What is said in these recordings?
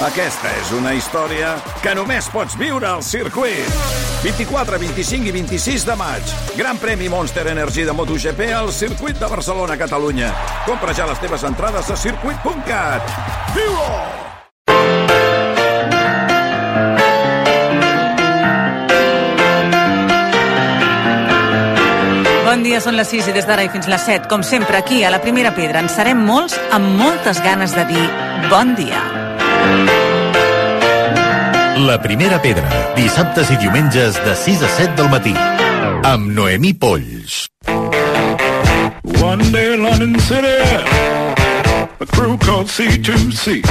Aquesta és una història que només pots viure al circuit. 24, 25 i 26 de maig. Gran premi Monster Energy de MotoGP al circuit de Barcelona, Catalunya. Compra ja les teves entrades a circuit.cat. Viu-ho! Bon dia, són les 6 i des d'ara i fins les 7, com sempre, aquí a la Primera Pedra, en serem molts amb moltes ganes de dir bon dia. La primera pedra, dissabtes i diumenges de 6 a 7 del matí. Amb Noemí Polls. One day in London City, a crew called C2C.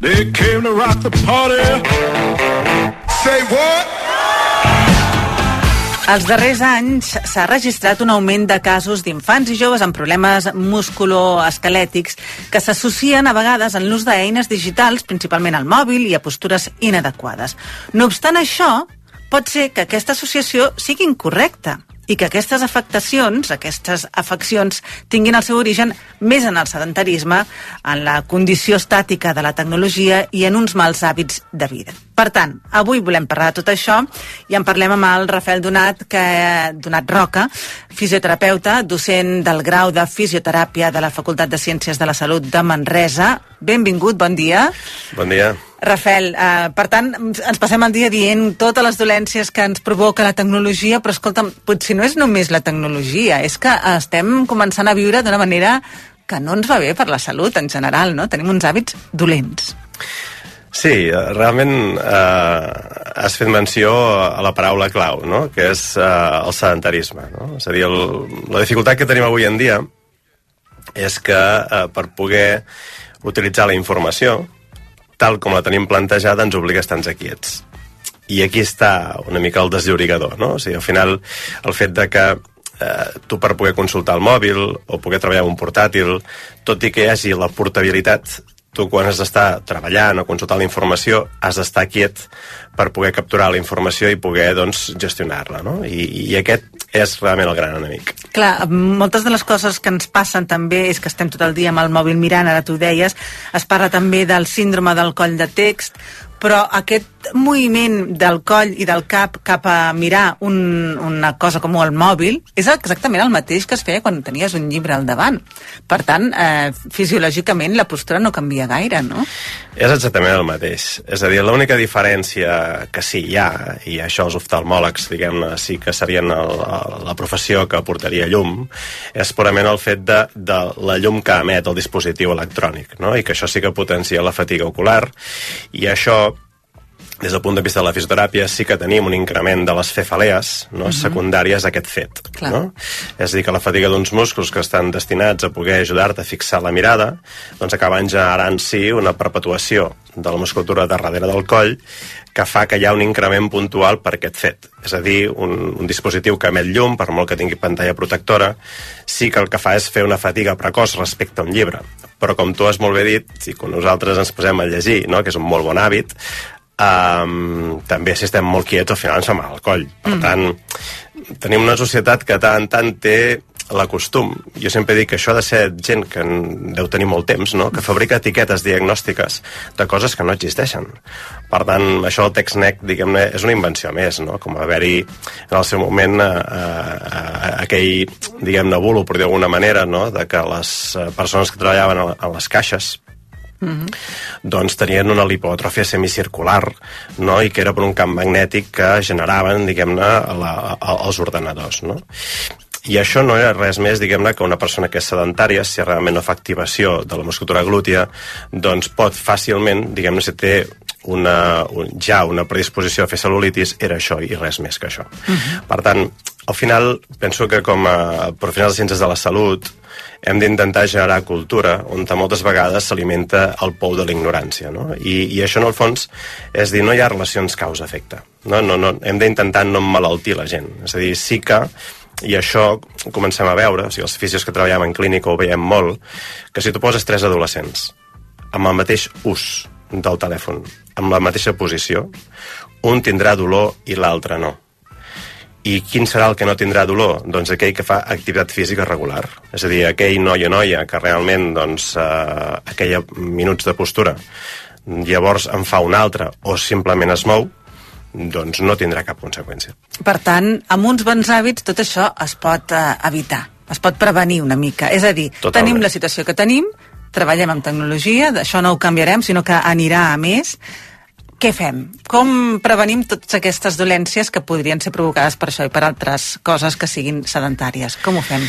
They came to rock the party. Say what? Els darrers anys s'ha registrat un augment de casos d'infants i joves amb problemes musculoesquelètics que s'associen a vegades en l'ús d'eines digitals, principalment al mòbil i a postures inadequades. No obstant això, pot ser que aquesta associació sigui incorrecta i que aquestes afectacions, aquestes afeccions, tinguin el seu origen més en el sedentarisme, en la condició estàtica de la tecnologia i en uns mals hàbits de vida. Per tant, avui volem parlar de tot això i en parlem amb el Rafael Donat, que, Donat Roca, fisioterapeuta, docent del grau de fisioteràpia de la Facultat de Ciències de la Salut de Manresa. Benvingut, bon dia. Bon dia. Rafael, eh, per tant, ens passem el dia dient totes les dolències que ens provoca la tecnologia, però escolta'm, potser no és només la tecnologia, és que estem començant a viure d'una manera que no ens va bé per la salut en general, no? Tenim uns hàbits dolents. Sí, realment eh, has fet menció a la paraula clau, no? que és eh, el sedentarisme. No? És a dir, el, la dificultat que tenim avui en dia és que eh, per poder utilitzar la informació, tal com la tenim plantejada, ens obliga a estar quiets. I aquí està una mica el desllorigador, no? O sigui, al final, el fet de que eh, tu per poder consultar el mòbil o poder treballar un portàtil, tot i que hi hagi la portabilitat, tu quan has d'estar treballant o consultant la informació has d'estar quiet per poder capturar la informació i poder doncs, gestionar-la. No? I, I aquest és realment el gran enemic. Clar, moltes de les coses que ens passen també és que estem tot el dia amb el mòbil mirant, ara tu deies, es parla també del síndrome del coll de text, però aquest moviment del coll i del cap cap a mirar un, una cosa com el mòbil és exactament el mateix que es feia quan tenies un llibre al davant. Per tant, eh, fisiològicament la postura no canvia gaire, no? És exactament el mateix. És a dir, l'única diferència que sí hi ha, i això els oftalmòlegs, diguem-ne, sí que serien el, el, la professió que portaria llum, és purament el fet de, de la llum que emet el dispositiu electrònic, no? i que això sí que potencia la fatiga ocular, i això des del punt de vista de la fisioteràpia sí que tenim un increment de les cefalees no, uh -huh. secundàries a aquest fet. Clar. No? És a dir, que la fatiga d'uns músculs que estan destinats a poder ajudar-te a fixar la mirada doncs acaben generant sí una perpetuació de la musculatura de darrere del coll que fa que hi ha un increment puntual per aquest fet. És a dir, un, un dispositiu que emet llum, per molt que tingui pantalla protectora, sí que el que fa és fer una fatiga precoç respecte a un llibre. Però com tu has molt bé dit, si quan nosaltres ens posem a llegir, no? que és un molt bon hàbit, um, també si estem molt quiets al final ens fa mal al coll. Per mm. tant, tenim una societat que tant tant té la costum. Jo sempre dic que això ha de ser gent que deu tenir molt temps, no? que fabrica etiquetes diagnòstiques de coses que no existeixen. Per tant, això del TextNet, diguem-ne, és una invenció més, no? com haver-hi en el seu moment eh, eh, aquell, diguem-ne, bulo, per dir d'alguna manera, no? de que les eh, persones que treballaven a les caixes, Mm -hmm. doncs tenien una lipotròfia semicircular no? i que era per un camp magnètic que generaven, diguem-ne, els ordenadors. No? I això no era res més, diguem-ne, que una persona que és sedentària, si realment no fa activació de la musculatura glútia, doncs pot fàcilment, diguem-ne, si té una, un, ja una predisposició a fer cel·lulitis, era això i res més que això. Uh -huh. Per tant, al final, penso que com a professionals de ciències de la salut, hem d'intentar generar cultura on moltes vegades s'alimenta el pou de la ignorància. No? I, I això, en el fons, és dir, no hi ha relacions causa-efecte. No? No, no, hem d'intentar no emmalaltir la gent. És a dir, sí que i això comencem a veure, o sigui, els fisios que treballem en clínica ho veiem molt, que si tu poses tres adolescents amb el mateix ús del telèfon, amb la mateixa posició, un tindrà dolor i l'altre no. I quin serà el que no tindrà dolor? Doncs aquell que fa activitat física regular. És a dir, aquell noi o noia que realment, doncs, eh, aquella minuts de postura llavors en fa un altre o simplement es mou, doncs no tindrà cap conseqüència. Per tant, amb uns bons hàbits tot això es pot eh, evitar, es pot prevenir una mica. És a dir, Totalment. tenim la situació que tenim, treballem amb tecnologia, això no ho canviarem, sinó que anirà a més. Què fem? Com prevenim totes aquestes dolències que podrien ser provocades per això i per altres coses que siguin sedentàries? Com ho fem?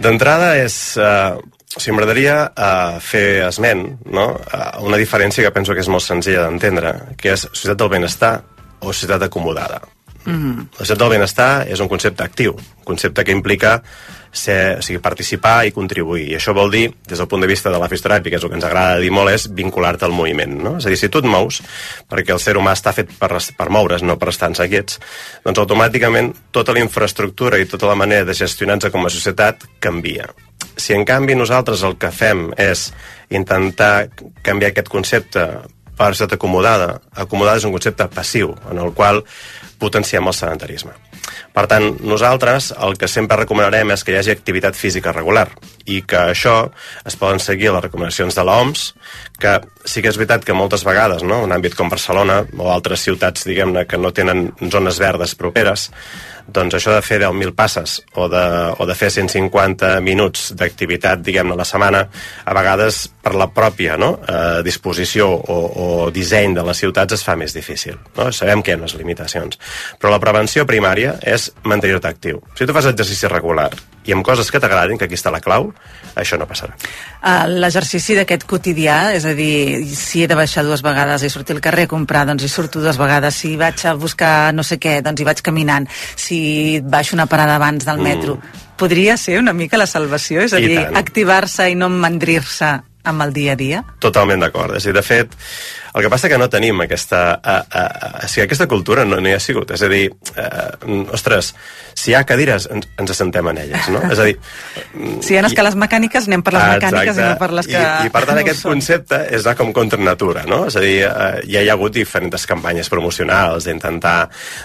D'entrada és... Eh, o sigui, m'agradaria eh, fer esment no? a una diferència que penso que és molt senzilla d'entendre, que és societat del benestar o societat acomodada. Mm -hmm. La societat del benestar és un concepte actiu, un concepte que implica ser, o sigui, participar i contribuir. I això vol dir, des del punt de vista de la fisioteràpia, que és el que ens agrada dir molt, és vincular-te al moviment. No? És a dir, si tu et mous, perquè el ser humà està fet per, per moure's, no per estar en quiets, doncs automàticament tota la infraestructura i tota la manera de gestionar-nos com a societat canvia. Si en canvi nosaltres el que fem és intentar canviar aquest concepte per societat acomodada, acomodada és un concepte passiu, en el qual potenciem el sedentarisme. Per tant, nosaltres el que sempre recomanarem és que hi hagi activitat física regular i que això es poden seguir les recomanacions de l'OMS, que sí que és veritat que moltes vegades, no, un àmbit com Barcelona o altres ciutats, diguem-ne, que no tenen zones verdes properes, doncs això de fer 10.000 passes o de, o de fer 150 minuts d'activitat, diguem-ne, a la setmana, a vegades per la pròpia no? eh, disposició o, o disseny de les ciutats es fa més difícil. No? Sabem que hi ha unes limitacions. Però la prevenció primària és mantenir-te actiu. Si tu fas exercici regular i amb coses que t'agradin, que aquí està la clau, això no passarà. Uh, L'exercici d'aquest quotidià, és a dir, si he de baixar dues vegades i sortir al carrer a comprar, doncs hi surto dues vegades. Si vaig a buscar no sé què, doncs hi vaig caminant. Si baixo una parada abans del metro, mm. podria ser una mica la salvació? És a I dir, activar-se i no mandrir-se amb el dia a dia? Totalment d'acord. És a dir, de fet, el que passa que no tenim aquesta... Uh, uh, o sigui, aquesta cultura no n'hi ha sigut. És a dir, uh, ostres, si hi ha cadires, ens, ens assentem en elles, no? És a dir... Si hi ha escales mecàniques, anem per les mecàniques i no per les que... I, i per tant no aquest són. concepte és anar com contra natura, no? És a dir, eh, ja hi ha hagut diferents campanyes promocionals d'intentar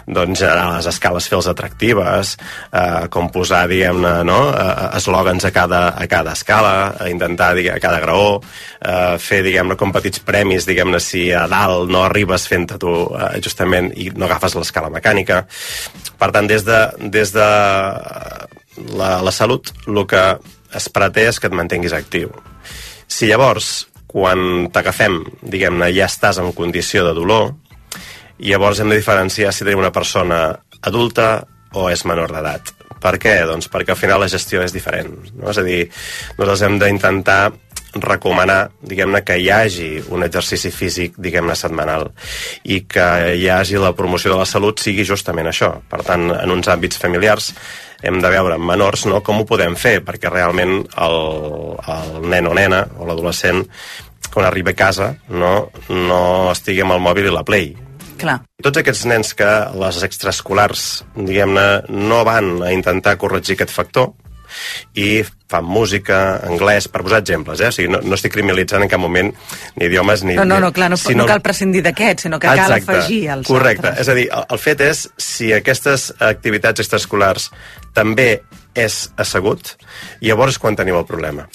doncs, generar les escales fer-les atractives, eh, com posar, diguem-ne, no? Eh, eslògans a cada, a cada escala, a intentar, diguem, a cada graó, eh, fer, diguem-ne, com petits premis, diguem-ne, si a dalt no arribes fent-te tu eh, justament i no agafes l'escala mecànica. Per tant, des de, des de la, la salut, el que es preté és que et mantinguis actiu. Si llavors, quan t'agafem, diguem-ne, ja estàs en condició de dolor, llavors hem de diferenciar si tenim una persona adulta o és menor d'edat. Per què? Doncs perquè al final la gestió és diferent. No? És a dir, nosaltres hem d'intentar recomanar, diguem-ne, que hi hagi un exercici físic, diguem-ne, setmanal i que hi hagi la promoció de la salut sigui justament això. Per tant, en uns àmbits familiars hem de veure amb menors no, com ho podem fer, perquè realment el, el nen o nena o l'adolescent quan arriba a casa no, no estigui amb el mòbil i la play, Clar. tots aquests nens que les extraescolars, diguem-ne, no van a intentar corregir aquest factor i fan música, anglès, per posar exemples, eh? O sigui, no, no estic criminalitzant en cap moment ni idiomes ni... No, no, no, clar, no, sinó- no cal prescindir d'aquest, sinó que cal Exacte, afegir els Correcte, altres. és a dir, el, el fet és si aquestes activitats extraescolars també és assegut, llavors quan tenim el problema.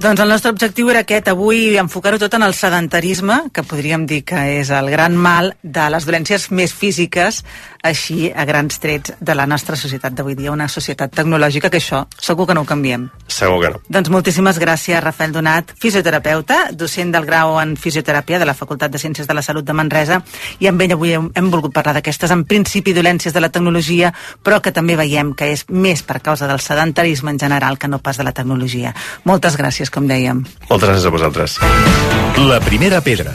Doncs el nostre objectiu era aquest, avui enfocar-ho tot en el sedentarisme, que podríem dir que és el gran mal de les dolències més físiques, així a grans trets de la nostra societat d'avui dia, una societat tecnològica que això segur que no ho canviem. Segur que no. Doncs moltíssimes gràcies, Rafael Donat, fisioterapeuta, docent del grau en fisioteràpia de la Facultat de Ciències de la Salut de Manresa, i amb ell avui hem, hem volgut parlar d'aquestes, en principi, dolències de la tecnologia, però que també veiem que és més per causa del sedentarisme en general que no pas de la tecnologia. Moltes gràcies, com dèiem. Moltes gràcies a vosaltres. La primera pedra.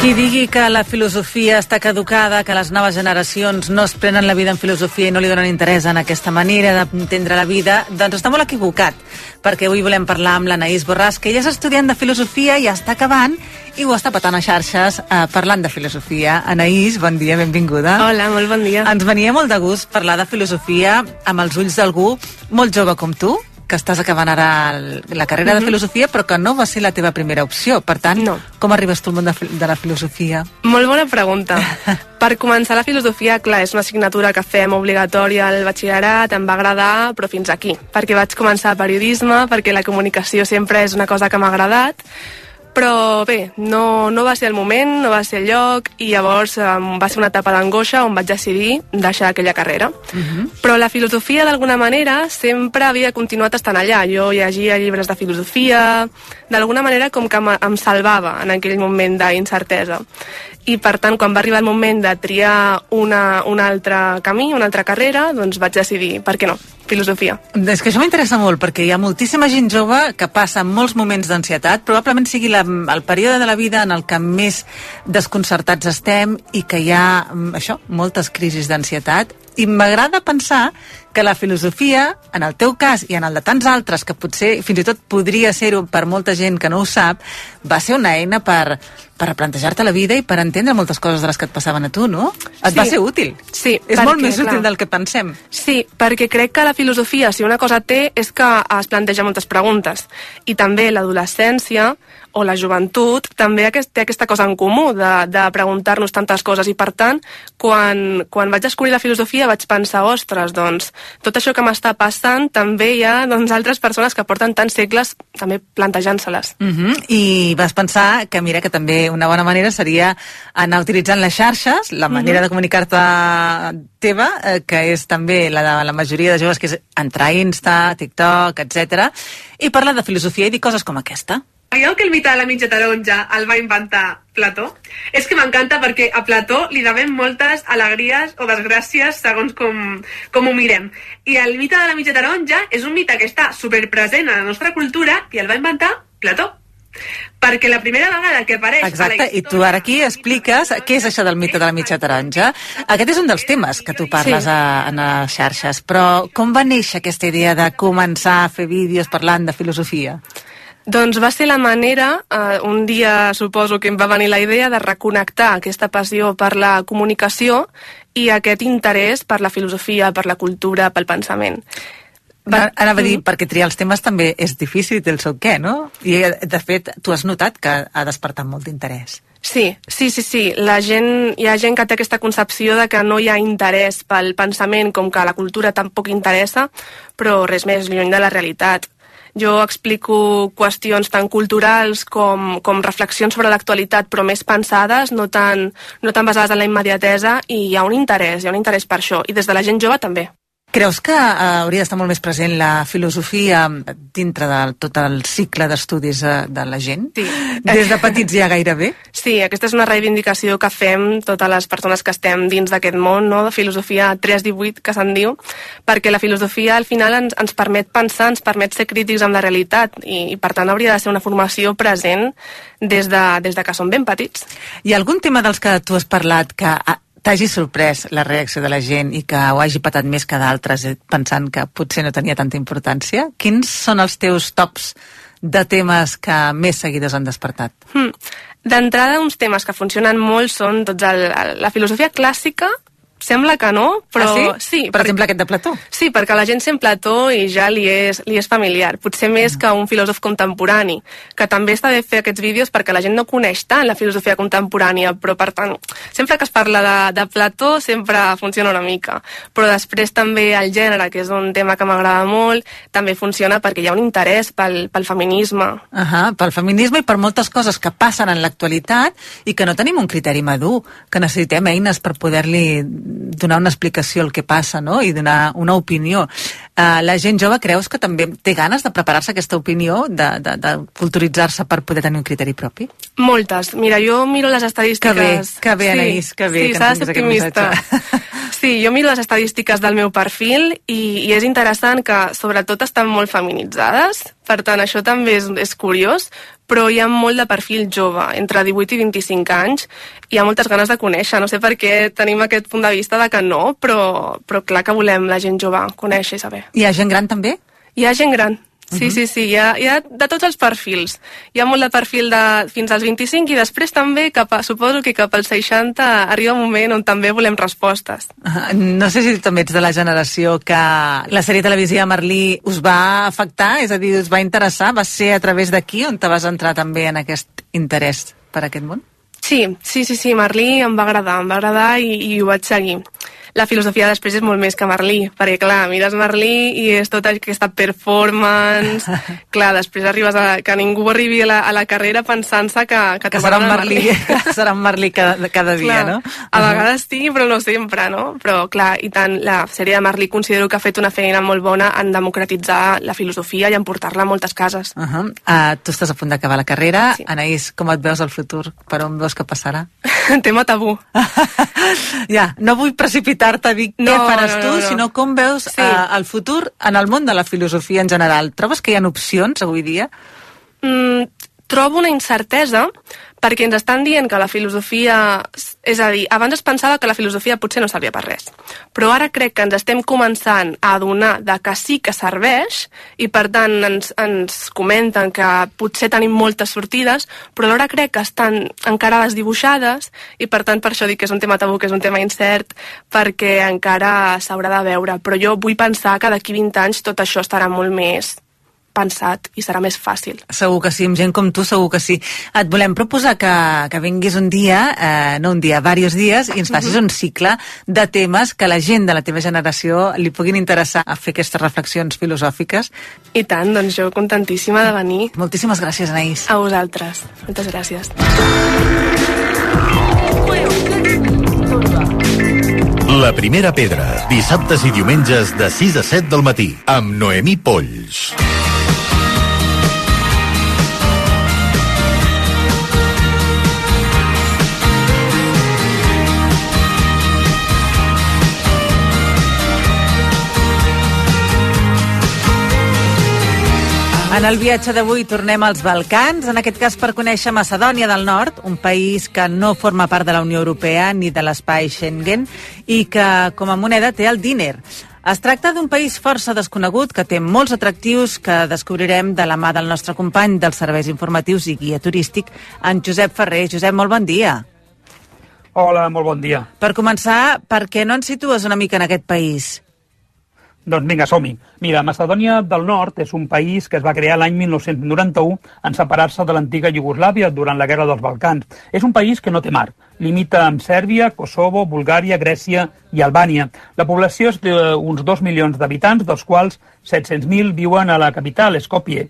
Qui digui que la filosofia està caducada, que les noves generacions no es prenen la vida en filosofia i no li donen interès en aquesta manera d'entendre la vida, doncs està molt equivocat, perquè avui volem parlar amb l'Anaïs Borràs, que ella és estudiant de filosofia i està acabant i ho està patant a xarxes eh, parlant de filosofia. Anaïs, bon dia, benvinguda. Hola, molt bon dia. Ens venia molt de gust parlar de filosofia amb els ulls d'algú molt jove com tu, que estàs acabant ara la carrera de filosofia, però que no va ser la teva primera opció. Per tant, No. com arribes tu al món de, de la filosofia? Molt bona pregunta. per començar la filosofia, clar, és una assignatura que fem obligatòria al batxillerat, em va agradar, però fins aquí. Perquè vaig començar periodisme, perquè la comunicació sempre és una cosa que m'ha agradat, però bé, no, no va ser el moment, no va ser el lloc, i llavors um, va ser una etapa d'angoixa on vaig decidir deixar aquella carrera. Però la filosofia, d'alguna manera, sempre havia continuat estant allà. Jo llegia llibres de filosofia, d'alguna manera com que em salvava en aquell moment d'incertesa. I per tant, quan va arribar el moment de triar una, un altre camí, una altra carrera, doncs vaig decidir, per què no, filosofia. És que això m'interessa molt, perquè hi ha moltíssima gent jove que passa molts moments d'ansietat, probablement sigui la, el període de la vida en el que més desconcertats estem i que hi ha, mm, això, moltes crisis d'ansietat, i m'agrada pensar que la filosofia, en el teu cas i en el de tants altres, que potser fins i tot podria ser-ho per molta gent que no ho sap, va ser una eina per, per plantejar-te la vida i per entendre moltes coses de les que et passaven a tu, no? Et Sí. va ser útil. Sí, És molt perquè, més útil clar. del que pensem. Sí, perquè crec que la filosofia, si una cosa té, és que es planteja moltes preguntes. I també l'adolescència o la joventut també aquest, té aquesta cosa en comú de, de preguntar-nos tantes coses i per tant, quan, quan vaig descobrir la filosofia vaig pensar, ostres, doncs tot això que m'està passant també hi ha doncs, altres persones que porten tants segles també plantejant-se-les. Uh -huh. I vas pensar que, mira, que també una bona manera seria anar utilitzant les xarxes, la manera de comunicar-te teva, eh, que és també la de la majoria de joves, que és entrar a Insta, TikTok, etc i parlar de filosofia i dir coses com aquesta. Veieu que el mite de la mitja taronja el va inventar Plató? És que m'encanta perquè a Plató li devem moltes alegries o desgràcies segons com, com ho mirem. I el mite de la mitja taronja és un mite que està superpresent a la nostra cultura i el va inventar Plató. Perquè la primera vegada que apareix... a Exacte, i tu història- ara aquí expliques què és això del mite de la mitja taronja. Aquest és un dels temes que tu parles Sí. a, en les xarxes, però com va néixer aquesta idea de començar a fer vídeos parlant de filosofia? Doncs va ser la manera, eh, un dia suposo que em va venir la idea de reconnectar aquesta passió per la comunicació i aquest interès per la filosofia, per la cultura, pel pensament. Va, anava a dir, perquè triar els temes també és difícil i té el seu què, no? I, eh, de fet, tu has notat que ha despertat molt d'interès. Sí, sí, sí, sí. La gent, hi ha gent que té aquesta concepció de que no hi ha interès pel pensament, com que la cultura tampoc interessa, però res més lluny de la realitat. Jo explico qüestions tan culturals com, com reflexions sobre l'actualitat, però més pensades, no tan, no tan basades en la immediatesa, i hi ha un interès, hi ha un interès per això, i des de la gent jove també. Creus que eh, hauria d'estar molt més present la filosofia dintre de tot el cicle d'estudis eh, de la gent? Sí. Des de petits ja gairebé? Sí, aquesta és una reivindicació que fem totes les persones que estem dins d'aquest món, no? de filosofia 318, que se'n diu, perquè la filosofia al final ens, ens permet pensar, ens permet ser crítics amb la realitat i, i per tant hauria de ser una formació present des de, des de que som ben petits. Hi ha algun tema dels que tu has parlat que t'hagi sorprès la reacció de la gent i que ho hagi patat més que d'altres eh, pensant que potser no tenia tanta importància? Quins són els teus tops de temes que més seguidors han despertat? Hmm. D'entrada, uns temes que funcionen molt són tots el, el, la filosofia clàssica, sembla que no, però ah, sí? sí per perquè- exemple, aquest de Plató. Sí, perquè la gent sent Plató i ja li és, li és familiar. Potser més que un filòsof contemporani, que també està bé fer aquests vídeos perquè la gent no coneix tant la filosofia contemporània, però per tant, sempre que es parla de, de Plató sempre funciona una mica. Però després també el gènere, que és un tema que m'agrada molt, també funciona perquè hi ha un interès pel, pel feminisme. Uh -huh, pel feminisme i per moltes coses que passen en l'actualitat i que no tenim un criteri madur, que necessitem eines per poder-li donar una explicació al que passa no? i donar una opinió. Uh, la gent jove creus que també té ganes de preparar-se aquesta opinió, de, de, de culturitzar-se per poder tenir un criteri propi? Moltes. Mira, jo miro les estadístiques... Que bé, que bé, Anaïs, que bé sí, s'ha de ser optimista. Sí, jo miro les estadístiques del meu perfil i, i és interessant que sobretot estan molt feminitzades, per tant això també és, és curiós, però hi ha molt de perfil jove, entre 18 i 25 anys, i hi ha moltes ganes de conèixer. No sé per què tenim aquest punt de vista de que no, però, però clar que volem la gent jove conèixer i saber. Hi ha gent gran també? Hi ha gent gran, Sí, sí, sí, hi ha, hi ha de tots els perfils. Hi ha molt de perfil de fins als 25 i després també, cap a, suposo que cap als 60, arriba un moment on també volem respostes. Ah, No sé si també ets de la generació que la sèrie televisiva Merlí us va afectar, és a dir, us va interessar, va ser a través d'aquí on te vas entrar també en aquest interès per aquest món? Sí, sí, sí, sí, Merlí em va agradar, em va agradar i, i ho vaig seguir. La filosofia després és molt més que Merlí, perquè clar, mires Merlí i és tota aquesta performance, clar, després arribes a... que ningú arribi a la, a la carrera pensant-se que, que, Que serà un Merlí, que serà un Merlí cada, cada dia, Clar, no? A vegades sí, però no sempre, no? Però, clar, i tant, la sèrie de Merlí considero que ha fet una feina molt bona en democratitzar la filosofia i en portar-la a moltes cases. Uh -huh. uh, tu estàs a punt d'acabar la carrera. Sí. Anaïs, com et veus al futur? Per on veus que passarà? Tema tabú. ja, no vull precipitar-te a dir No, què faràs no, tu, no, no. sinó com veus Sí. uh, el futur en el món de la filosofia en general. Trobes que hi ha opcions avui dia? Mm, trobo una incertesa perquè ens estan dient que la filosofia... És a dir, abans es pensava que la filosofia potser no servia per res, però ara crec que ens estem començant a adonar de que sí que serveix i per tant ens, ens comenten que potser tenim moltes sortides, però alhora crec que estan encara desdibuixades i per tant per això dic que és un tema tabú, que és un tema incert, perquè encara s'haurà de veure. Però jo vull pensar que d'aquí 20 anys tot això estarà molt més pensat i serà més fàcil. Segur que sí, amb gent com tu segur que sí. Et volem proposar que, que vinguis un dia, eh, no un dia, diversos dies, i ens facis un cicle de temes que la gent de la teva generació li puguin interessar a fer aquestes reflexions filosòfiques. I tant, doncs jo contentíssima de venir Moltíssimes gràcies, Anaïs. a vosaltres. Moltes gràcies. La primera pedra, dissabtes i diumenges de 6 a 7 del matí, amb Noemí Polls. En el viatge d'avui tornem als Balcans, en aquest cas per conèixer Macedònia del Nord, un país que no forma part de la Unió Europea ni de l'espai Schengen i que com a moneda té el dinar. Es tracta d'un país força desconegut que té molts atractius que descobrirem de la mà del nostre company dels serveis informatius i guia turístic, en Josep Ferrer. Josep, molt bon dia. Hola, molt bon dia. Per començar, per què no ens situes una mica en aquest país? Doncs vinga, som-hi. Mira, Macedònia del Nord és un país que es va crear l'any 1991 en separar-se de l'antiga Iugoslàvia durant la Guerra dels Balcans. És un país que no té mar. Limita amb Sèrbia, Kosovo, Bulgària, Grècia i Albània. La població és d'uns 2 milions d'habitants, dels quals 700.000 viuen a la capital, Skopje.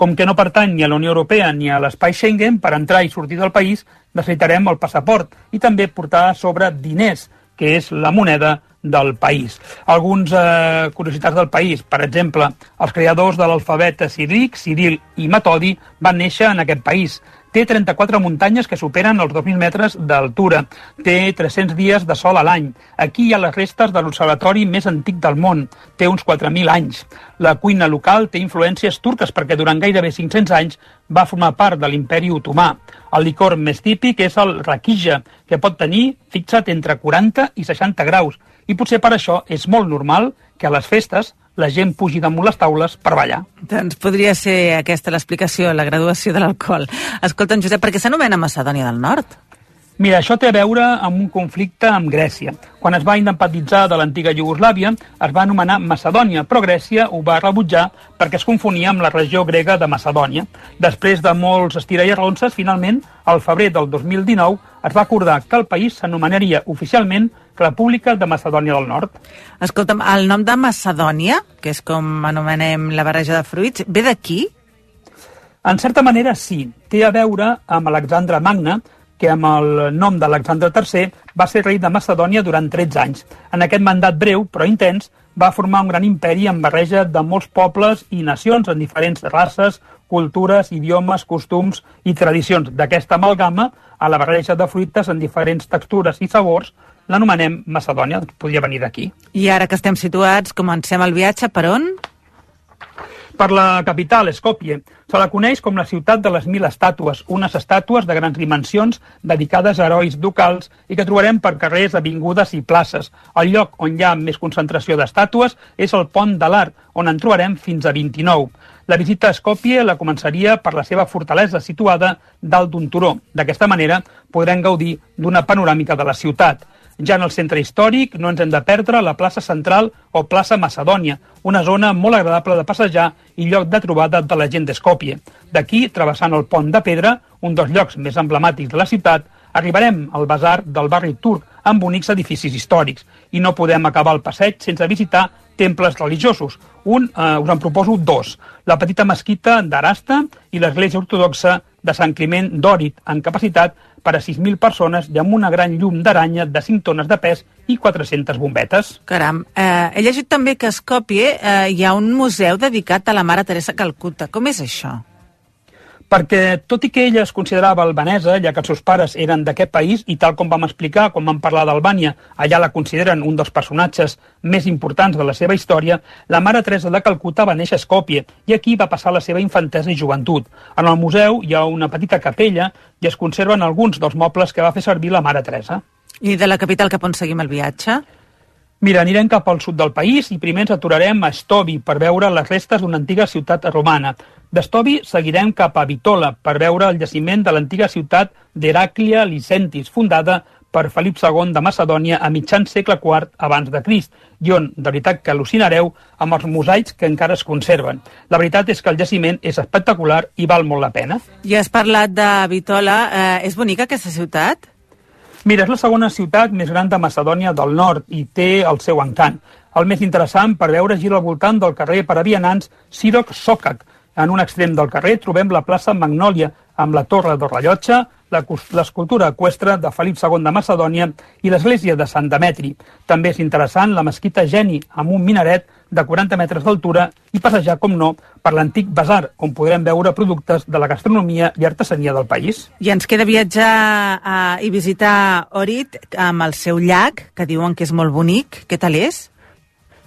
Com que no pertany ni a la Unió Europea ni a l'espai Schengen, per entrar i sortir del país necessitarem el passaport i també portar a sobre diners, que és la moneda del país. Alguns eh, curiositats del país, per exemple, els creadors de l'alfabet ciríl·lic, Ciril i Metodi, van néixer en aquest país. Té 34 muntanyes que superen els 2.000 metres d'altura. Té 300 dies de sol a l'any. Aquí hi ha les restes de l'observatori més antic del món. Té uns 4.000 anys. La cuina local té influències turques perquè durant gairebé 500 anys va formar part de l'imperi otomà. El licor més típic és el raquija, que pot tenir, fixa't, entre 40 i 60 graus. I potser per això és molt normal que a les festes la gent pugi damunt les taules per ballar. Doncs podria ser aquesta l'explicació, la graduació de l'alcohol. Escolta, Josep, per què s'anomena Macedònia del Nord? Mira, això té a veure amb un conflicte amb Grècia. Quan es va independitzar de l'antiga Iugoslàvia, es va anomenar Macedònia, però Grècia ho va rebutjar perquè es confonia amb la regió grega de Macedònia. Després de molts estira i arronses, finalment, al febrer del 2019, es va acordar que el país s'anomenaria oficialment República de Macedònia del Nord. Escolta'm, el nom de Macedònia, que és com anomenem la barreja de fruits, ve d'aquí? En certa manera, sí. Té a veure amb Alexandre Magne, que amb el nom d'Alexandre III va ser rei de Macedònia durant 13 anys. En aquest mandat breu, però intens, va formar un gran imperi amb barreja de molts pobles i nacions en diferents races, cultures, idiomes, costums i tradicions. D'aquesta amalgama, a la barreja de fruites en diferents textures i sabors, l'anomenem Macedònia, podria venir d'aquí. I ara que estem situats, comencem el viatge per on? Per la capital, Skopje, se la coneix com la ciutat de les mil estàtues, unes estàtues de grans dimensions dedicades a herois ducals i que trobarem per carrers, avingudes i places. El lloc on hi ha més concentració d'estàtues és el Pont de l'Art, on en trobarem fins a 29. La visita a Skopje la començaria per la seva fortalesa situada dalt d'un turó. D'aquesta manera podrem gaudir d'una panoràmica de la ciutat. Ja en el centre històric no ens hem de perdre la plaça central o plaça Macedònia, una zona molt agradable de passejar i lloc de trobada de la gent d'Escòpia. D'aquí, travessant el pont de pedra, un dels llocs més emblemàtics de la ciutat, arribarem al basar del barri turc amb bonics edificis històrics i no podem acabar el passeig sense visitar temples religiosos. Un, eh, us en proposo dos. La petita mesquita d'Arasta i l'església ortodoxa de Sant Climent d'Òrit, en capacitat per a 6.000 persones i amb una gran llum d'aranya de 5 tones de pes i 400 bombetes. Caram, eh, he llegit també que a Skopje eh, hi ha un museu dedicat a la Mare Teresa Calcuta. Com és això? Perquè tot i que ella es considerava albanesa, ja que els seus pares eren d'aquest país, i tal com vam explicar quan vam parlar d'Albània, allà la consideren un dels personatges més importants de la seva història, la mare Teresa de Calcuta va néixer a Skopje i aquí va passar la seva infantesa i joventut. En el museu hi ha una petita capella i es conserven alguns dels mobles que va fer servir la mare Teresa. I de la capital cap on seguim el viatge? Mira, anirem cap al sud del país i primer ens aturarem a Stovi per veure les restes d'una antiga ciutat romana. D'Estovi seguirem cap a Vitola per veure el jaciment de l'antiga ciutat d'Heraclia Licentis, fundada per Felip II de Macedònia a mitjan segle IV abans de Crist, i on, de veritat que al·lucinareu, amb els mosaics que encara es conserven. La veritat és que el jaciment és espectacular i val molt la pena. Ja has parlat de Vitola. Eh, és bonica aquesta ciutat? Mira, és la segona ciutat més gran de Macedònia del Nord i té el seu encant. El més interessant per veure gira al voltant del carrer per a vianants Sirok Sokak, en un extrem del carrer trobem la plaça Magnòlia, amb la torre del rellotge, l'escultura equestre de Felip II de Macedònia i l'església de Sant Demetri. També és interessant la mesquita Geni, amb un minaret de 40 metres d'altura i passejar, com no, per l'antic basar, on podrem veure productes de la gastronomia i artesania del país. I ens queda viatjar a, i visitar Orit amb el seu llac, que diuen que és molt bonic. Què tal és?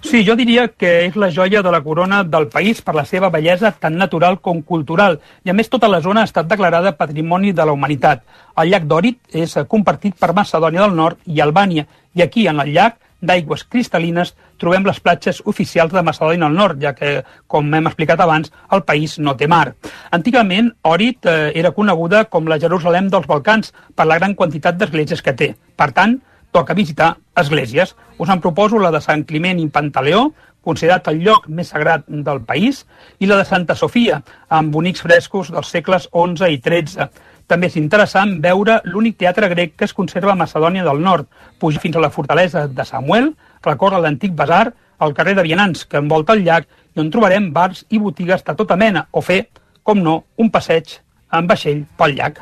Sí, jo diria que és la joia de la corona del país per la seva bellesa tant natural com cultural. I a més tota la zona ha estat declarada Patrimoni de la Humanitat. El llac d'Òrit és compartit per Macedònia del Nord i Albània. I aquí, en el llac, d'aigües cristal·lines, trobem les platges oficials de Macedònia del Nord, ja que, com hem explicat abans, el país no té mar. Antigament, Òrit eh, era coneguda com la Jerusalem dels Balcans per la gran quantitat d'esglésies que té. Per tant, toca visitar esglésies. Us en proposo la de Sant Climent i Pantaleó, considerat el lloc més sagrat del país, i la de Santa Sofia, amb bonics frescos dels segles XI i XIII. També és interessant veure l'únic teatre grec que es conserva a Macedònia del Nord, pujar fins a la fortalesa de Samuel, recórrer l'antic basar, al carrer de Vianants, que envolta el llac, i on trobarem bars i botigues de tota mena, o fer, com no, un passeig en vaixell pel llac.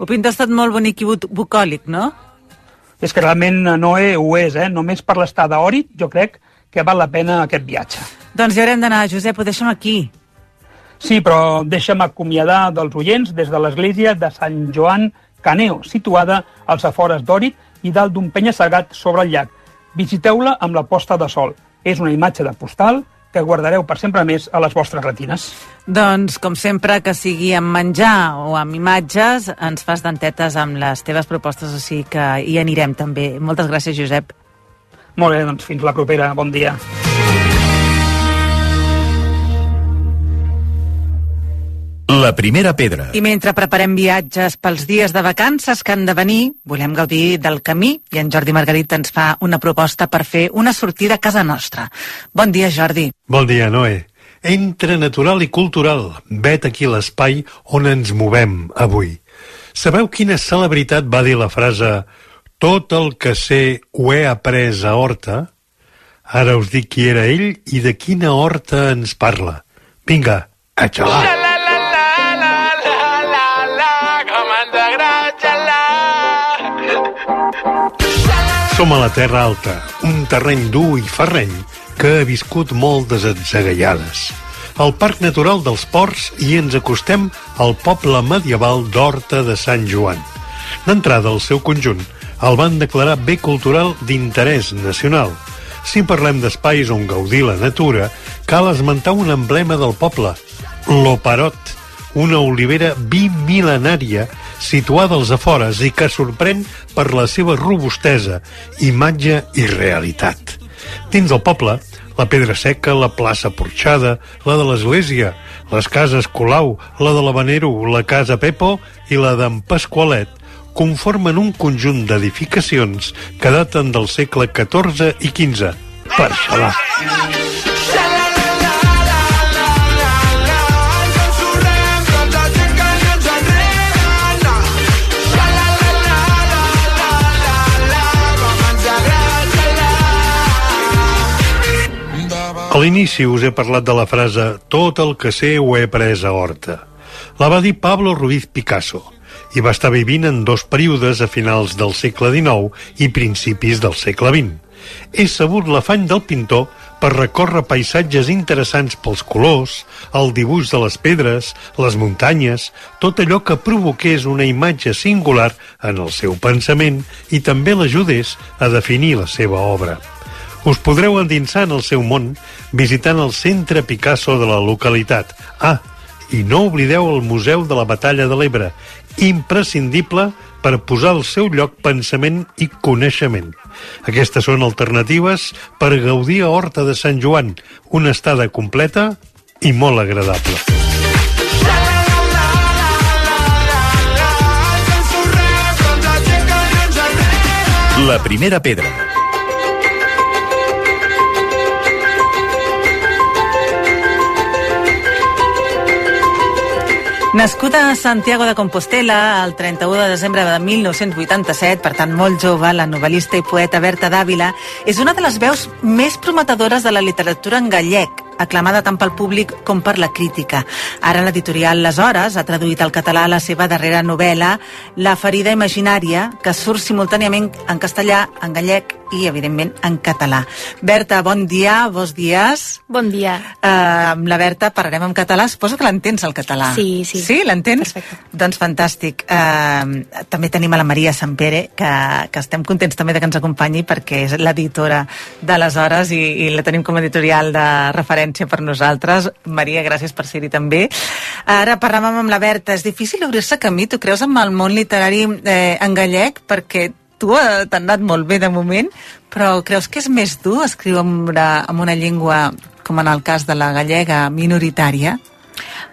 Ho pintes tot molt bonic i bucòlic, no? és que realment no ho és, eh? només per l'estar d'Òrit jo crec que val la pena aquest viatge. Doncs ja haurem d'anar, Josep, ho deixem aquí. Sí, però deixa'm acomiadar dels oients des de l'església de Sant Joan Caneo, situada als afores d'Òrit i dalt d'un penya-segat sobre el llac. Visiteu-la amb la posta de sol. És una imatge de postal que guardareu per sempre més a les vostres retines. Doncs, com sempre, que sigui amb menjar o amb imatges, ens fas dentetes amb les teves propostes, o sigui que hi anirem també. Moltes gràcies, Josep. Molt bé, doncs fins la propera. Bon dia. La primera pedra. I mentre preparem viatges pels dies de vacances que han de venir, volem gaudir del camí i en Jordi Margarit ens fa una proposta per fer una sortida a casa nostra. Bon dia, Jordi. Bon dia, Noé. Entre natural i cultural, vet aquí l'espai on ens movem avui. Sabeu quina celebritat va dir la frase tot el que sé ho he après a Horta? Ara us dic qui era ell i de quina horta ens parla. Vinga, a xalar! Som a la Terra Alta, un terreny dur i ferreny que ha viscut moltes atzagaiades. Al Parc Natural dels Ports i ens acostem al poble medieval d'Horta de Sant Joan. D'entrada, al seu conjunt, el van declarar bé cultural d'interès nacional. Si parlem d'espais on gaudir la natura, cal esmentar un emblema del poble, l'Operot, una olivera bimil·lenària situada als afores i que sorprèn per la seva robustesa, imatge i realitat. Dins del poble, la Pedra Seca, la plaça Porxada, la de l'església, les cases Colau, la de l'Habanero, la casa Pepo i la d'en Pasqualet conformen un conjunt d'edificacions que daten del segle XIV i XV. Per xalar. L'inici us he parlat de la frase «Tot el que sé ho he pres a Horta». La va dir Pablo Ruiz Picasso i va estar vivint en dos períodes a finals del segle XIX i principis del segle XX. És sabut l'afany del pintor per recórrer paisatges interessants pels colors, el dibuix de les pedres, les muntanyes, tot allò que provoqués una imatge singular en el seu pensament i també l'ajudés a definir la seva obra. Us podreu endinsar en el seu món visitant el centre Picasso de la localitat. Ah, i no oblideu el Museu de la Batalla de l'Ebre, imprescindible per posar al seu lloc pensament i coneixement. Aquestes són alternatives per gaudir a Horta de Sant Joan, una estada completa i molt agradable. La primera pedra. Nascuda a Santiago de Compostela el 31 de desembre de 1987, per tant molt jove, la novel·lista i poeta Berta Dàvila és una de les veus més prometedores de la literatura en gallec, aclamada tant pel públic com per la crítica. Ara l'editorial Les Hores ha traduït al català la seva darrera novel·la, La ferida imaginària, que surt simultàniament en castellà, en gallec i, evidentment, en català. Berta, bon dia, bons dies. Bon dia. Uh, amb la Berta parlarem en català. Suposo que l'entens, el català. Sí, sí. Sí, l'entens? Perfecte. Doncs fantàstic. Uh, també tenim a la Maria Sampere, que, que estem contents també de que ens acompanyi perquè és l'editora de les hores i, i la tenim com a editorial de referència per nosaltres. Maria, gràcies per ser-hi també. Ara parlàvem amb la Berta. És difícil obrir-se camí, tu creus, amb el món literari eh, en gallec? Perquè tu t'ha anat molt bé de moment, però creus que és més dur escriure en una llengua, com en el cas de la gallega, minoritària?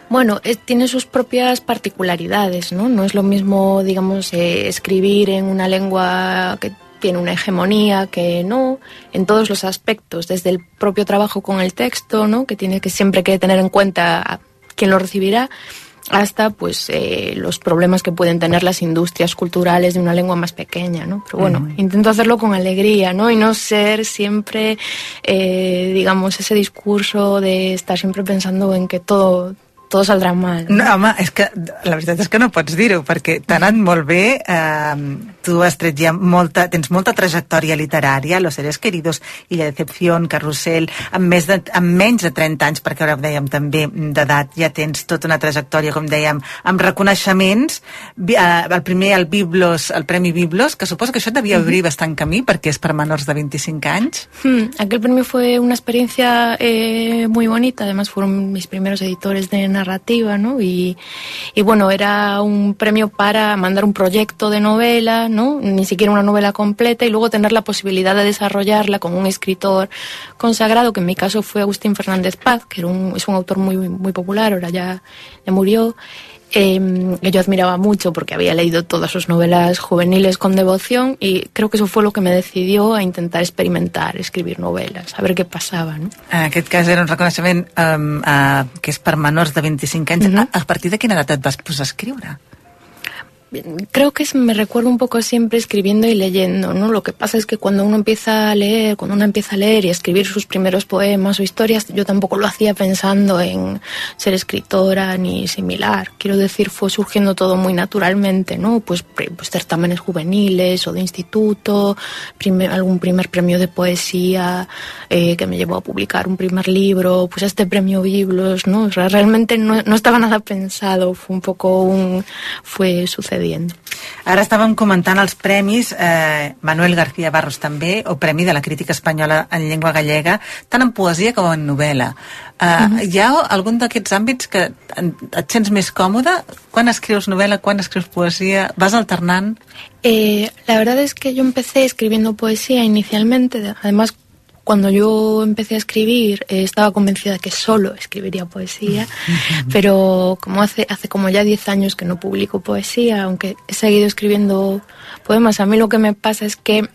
Bueno, tiene sus propias particularidades, ¿no? No es lo mismo, digamos, eh, escribir en una lengua que tiene una hegemonía que no, en todos los aspectos, desde el propio trabajo con el texto, ¿no? Que tiene que siempre que tener en cuenta a lo recibirá, hasta pues eh, los problemas que pueden tener las industrias culturales de una lengua más pequeña, ¿no? Pero bueno, intento hacerlo con alegría, ¿no? Y no ser siempre, eh, digamos, ese discurso de estar siempre pensando en que todo, todo saldrà mal. No, home, és que la veritat és que no pots dir-ho, perquè t'ha anat molt bé, eh, tu has tret ja molta, tens molta trajectòria literària, Los seres queridos, Illa Decepción, Carrusel, amb, més de, amb menys de 30 anys, perquè ara ho dèiem també d'edat, ja tens tota una trajectòria, com dèiem, amb reconeixements, eh, el primer, el Biblos, el Premi Biblos, que suposo que això et devia obrir bastant camí, perquè és per menors de 25 anys. Hmm, aquel premio fue una experiencia eh, muy bonita, además fueron mis primeros editores de narrativa, ¿no? Y, y bueno, era un premio para mandar un proyecto de novela, ¿no? Ni siquiera una novela completa y luego tener la posibilidad de desarrollarla con un escritor consagrado, que en mi caso fue Agustín Fernández Paz, que era un, es un autor muy, muy popular, ahora ya, ya murió. Eh, que yo admiraba mucho porque había leído todas sus novelas juveniles con devoción y creo que eso fue lo que me decidió a intentar experimentar, escribir novelas, a ver qué pasaba. ¿no? En aquest cas era un reconeixement um, uh, que és per menors de 25 anys. Mhm. a, a partir de quina edat et vas posar a escriure? Creo que me recuerdo un poco siempre escribiendo y leyendo, ¿no? Lo que pasa es que cuando uno empieza a leer, cuando uno empieza a leer y a escribir sus primeros poemas o historias, yo tampoco lo hacía pensando en ser escritora ni similar. Quiero decir, fue surgiendo todo muy naturalmente, ¿no? Pues, pues certámenes juveniles o de instituto, algún primer premio de poesía eh, que me llevó a publicar un primer libro, pues este premio Biblos, ¿no? O sea, realmente no, no estaba nada pensado, fue un poco un... fue sucediendo. Ara estàvem comentant els premis eh, Manuel García Barros també, o Premi de la Crítica Espanyola en llengua gallega, tant en poesia com en novel·la. Eh, uh Mhm. -huh. Hi ha algun d'aquests àmbits que et sents més còmode? Quan escrius novel·la, quan escrius poesia? Vas alternant? Eh, la verdad es que yo empecé escribiendo poesía inicialmente, de- además cuando yo empecé a escribir eh, estaba convencida de que solo escribiría poesía, pero como hace, hace como ya 10 años que no publico poesía, aunque he seguido escribiendo poemas, a mí lo que me pasa es que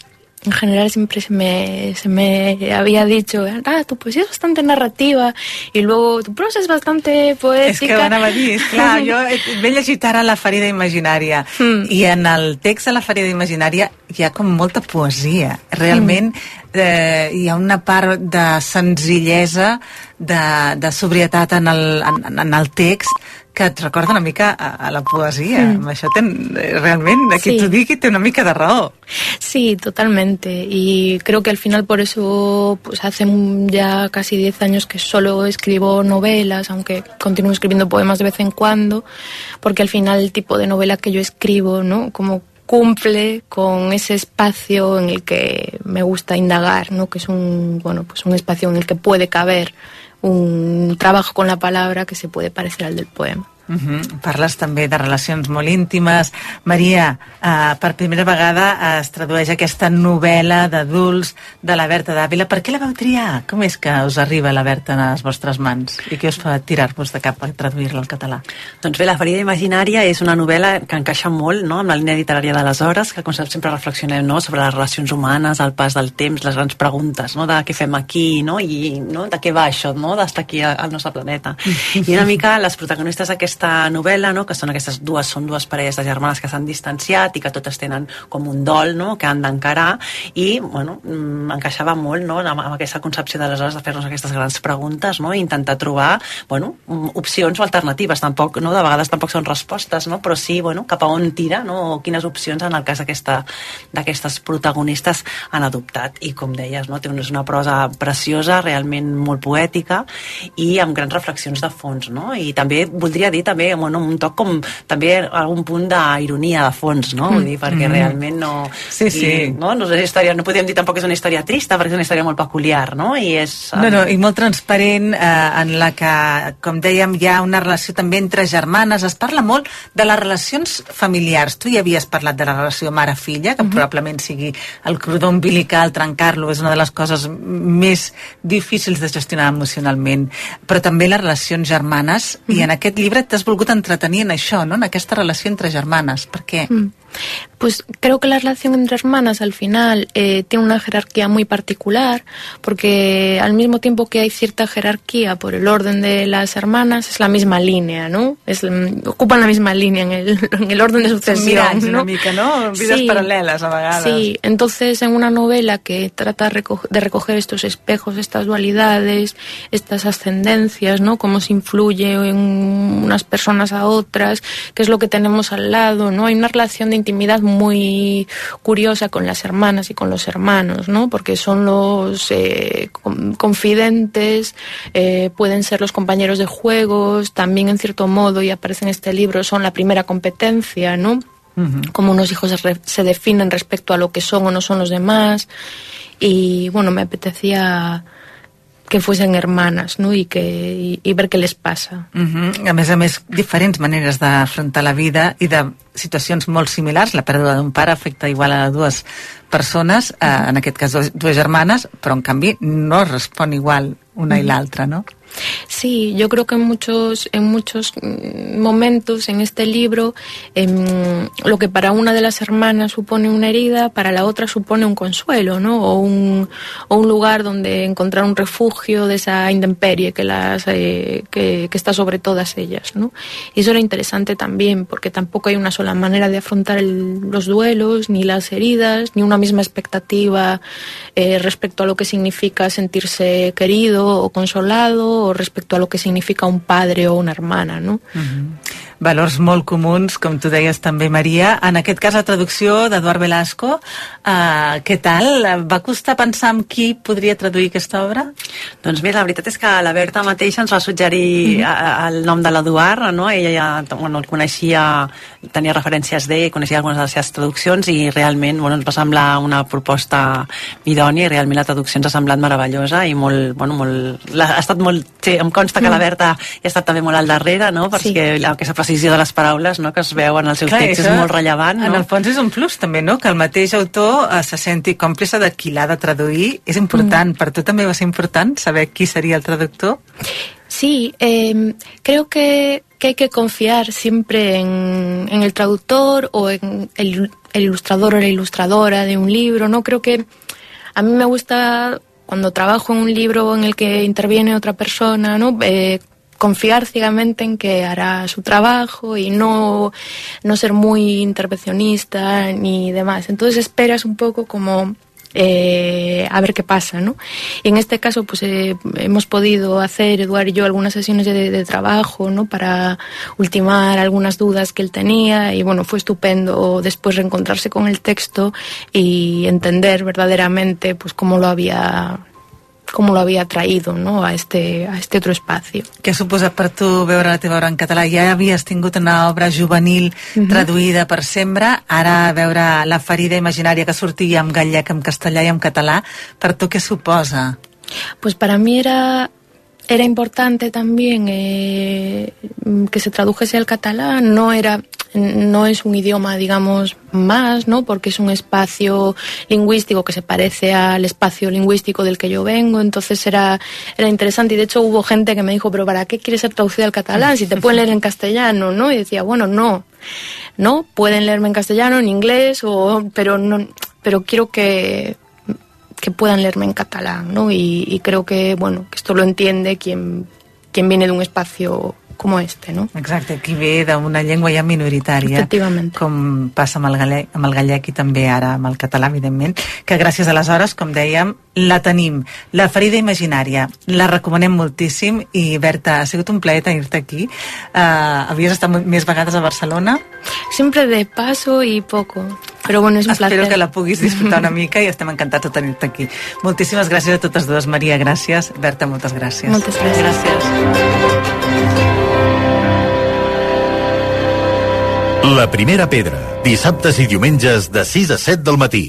en general siempre se me, se me había dicho, ah, tu poesía es bastante narrativa y luego tu prosa es bastante poética. És que anava a dir, és clar, jo he llegit ara La ferida imaginària Mm. i en el text de La ferida imaginària hi ha com molta poesia. Realment eh, hi ha una part de senzillesa, de, de sobrietat en el, en, en el text que et recorda una mica a, a la poesia. Mm. Això ten, eh, realment, aquí Sí. t'ho digui, té una mica de raó. Sí, totalmente. Y creo que al final por eso, pues hace ya casi 10 años que solo escribo novelas, aunque continúo escribiendo poemas de vez en cuando, porque al final el tipo de novela que yo escribo, ¿no? Como cumple con ese espacio en el que me gusta indagar, ¿no? Que es un, bueno, pues un espacio en el que puede caber un trabajo con la palabra que se puede parecer al del poema. Uh -huh. Parles també de relacions molt íntimes. Maria, uh, per primera vegada es tradueix aquesta novel·la d'adults de la Berta d'Àvila. Per què la vau triar? Com és que us arriba la Berta a les vostres mans? I què us fa tirar-vos de cap a traduir-la al català? Doncs bé, La ferida imaginària és una novel·la que encaixa molt no, amb la línia literària d'aleshores, que com sempre reflexionem no, sobre les relacions humanes, el pas del temps, les grans preguntes no, de què fem aquí no, i no, de què va això no, d'estar aquí al nostre planeta. I una mica les protagonistes d'aquesta novel·la, no, que són aquestes dues, són dues parelles de germanes que s'han distanciat i que totes tenen com un dol no, que han d'encarar. I bueno, mm, encaixava molt no, amb, amb aquesta concepció d'aleshores de fer-nos aquestes grans preguntes no, i intentar trobar bueno, mm, opcions o alternatives. Tampoc, no, de vegades tampoc són respostes no, però sí bueno, cap a on tira no, o quines opcions en el cas d'aquestes protagonistes han adoptat. I com deies, no, té una prosa preciosa, realment molt poètica i amb grans reflexions de fons no? i també voldria dir també bueno, un toc com també algun punt d'ironia de fons no? Vull dir, perquè Mm. realment no Sí, sí. i, no, no, és una història, no podem dir tampoc que és una història trista perquè és una història molt peculiar no? i és No, no, i molt transparent, eh, en la que, com dèiem, hi ha una relació també entre germanes. Es parla molt de les relacions familiars. Tu ja havies parlat de la relació mare-filla, que probablement sigui el cordó umbilical, trencar-lo, és una de les coses més difícils de gestionar emocionalment. Però també les relacions germanes, i en aquest llibre t'has volgut entretenir en això, no? en aquesta relació entre germanes. Per què? Mm. Pues creo que la relación entre hermanas al final eh, tiene una jerarquía muy particular, porque al mismo tiempo que hay cierta jerarquía por el orden de las hermanas, es la misma línea, ¿no? Es, mm, ocupan la misma línea en el, en el orden de sucesión. miralls ¿no? mica, no? Vides paral·leles, a vegades. Sí, entonces en una novela que trata de recoger estos espejos, estas dualidades, estas ascendencias, ¿no? Cómo se influye en unas personas a otras, qué es lo que tenemos al lado, ¿no? Hay una relación de intimidad muy curiosa con las hermanas y con los hermanos, ¿no? Porque son los eh, con- confidentes, eh, pueden ser los compañeros de juegos, también en cierto modo, y aparece en este libro, son la primera competencia, ¿no? cómo unos hijos se, re- se definen respecto a lo que son o no son los demás. Y bueno, me apetecía que fuesen hermanas, ¿no? Y, que, y, y ver qué les pasa. Uh -huh. A més a més, diferents maneres d'afrontar la vida i de situacions molt similars. La pèrdua d'un pare afecta igual a dues persones, eh, en aquest cas dues, dues germanes, però en canvi no respon igual una i l'altra, no? Sí, yo creo que en muchos, en muchos mm, momentos en este libro em, lo que para una de las hermanas supone una herida, para la otra supone un consuelo, ¿no? O un, o un lugar donde encontrar un refugio de esa intemperie que, las, eh, que, está sobre todas ellas, ¿no? Y eso era interesante también, porque tampoco hay una sola manera de afrontar el- los duelos, ni las heridas, ni una misma expectativa eh, respecto a lo que significa sentirse querido o consolado, respecto a lo que significa un padre o una hermana, ¿no? Valors molt comuns, com tu deies també, Maria. En aquest cas, la traducció d'Eduard Velasco, uh, què tal? Va costar pensar en qui podria traduir aquesta obra? Doncs bé, la veritat és que la Berta mateixa ens va suggerir mm -hmm. el nom de l'Eduard, no? Ella ja bueno, el coneixia, tenia referències d'ell, coneixia algunes de les seves traduccions i realment bueno, ens va semblar una proposta idònia i realment la traducció ens ha semblat meravellosa i molt, bueno, molt, la, ha estat molt, sí, em consta que la mm. Berta hi ha estat també molt al darrere, no? perquè sí. aquesta precisió de les paraules no? que es veu en els seus Clar, textos és molt rellevant. No? En el fons és un plus també, no? que el mateix autor eh, se senti còmplice de qui l'ha de traduir. És important, mm. per tu també va ser important saber qui seria el traductor? Sí, eh, creo que, que hay que confiar siempre en, en el traductor o en el, el ilustrador o la ilustradora de un libro, ¿no? Creo que a mí me gusta cuando trabajo en un libro en el que interviene otra persona, ¿no? Eh, confiar ciegamente en que hará su trabajo y no, no ser muy intervencionista ni demás. Entonces esperas un poco como eh, a ver qué pasa, ¿no? Y en este caso, pues eh, hemos podido hacer, Eduardo y yo, algunas sesiones de, de, trabajo, ¿no? Para ultimar algunas dudas que él tenía y bueno, fue estupendo después reencontrarse con el texto y entender verdaderamente, pues cómo lo había com lo havia traído no? a, este, a este otro espacio. Què ha suposat per tu veure la teva obra en català? Ja havies tingut una obra juvenil uh mhm. -huh. traduïda per sempre, ara veure La ferida imaginària que sortia en gallec, en castellà i en català, per tu què suposa? Pues para mí era era importante también eh, que se tradujese al catalán, no era no es un idioma, digamos, más, ¿no? Porque es un espacio lingüístico que se parece al espacio lingüístico del que yo vengo, entonces era, era interesante. Y de hecho hubo gente que me dijo, pero ¿para qué quieres ser traducida al catalán si te pueden leer en castellano, no? Y decía, bueno, no, no, pueden leerme en castellano, en inglés, o, pero no, pero quiero que que puedan leerme en catalán, ¿no? Y, y creo que, bueno, que esto lo entiende quien, quien viene de un espacio com este, no? Exacte, qui ve d'una llengua ja minoritària, Efectivament. com passa amb el, gallec, amb el gallec i també ara amb el català, evidentment, que gràcies a les hores, com dèiem, la tenim. La ferida imaginària, la recomanem moltíssim i Berta, ha sigut un plaer tenir-te aquí. Uh, havies estat més vegades a Barcelona? Sempre de paso i poco. Però bueno, és un Espero placer. que la puguis disfrutar una mica i estem encantats de tenir-te aquí. Moltíssimes gràcies a totes dues. Maria, gràcies. Berta, moltes gràcies. Moltes gràcies. gràcies. La primera pedra, dissabtes i diumenges de 6 a 7 del matí.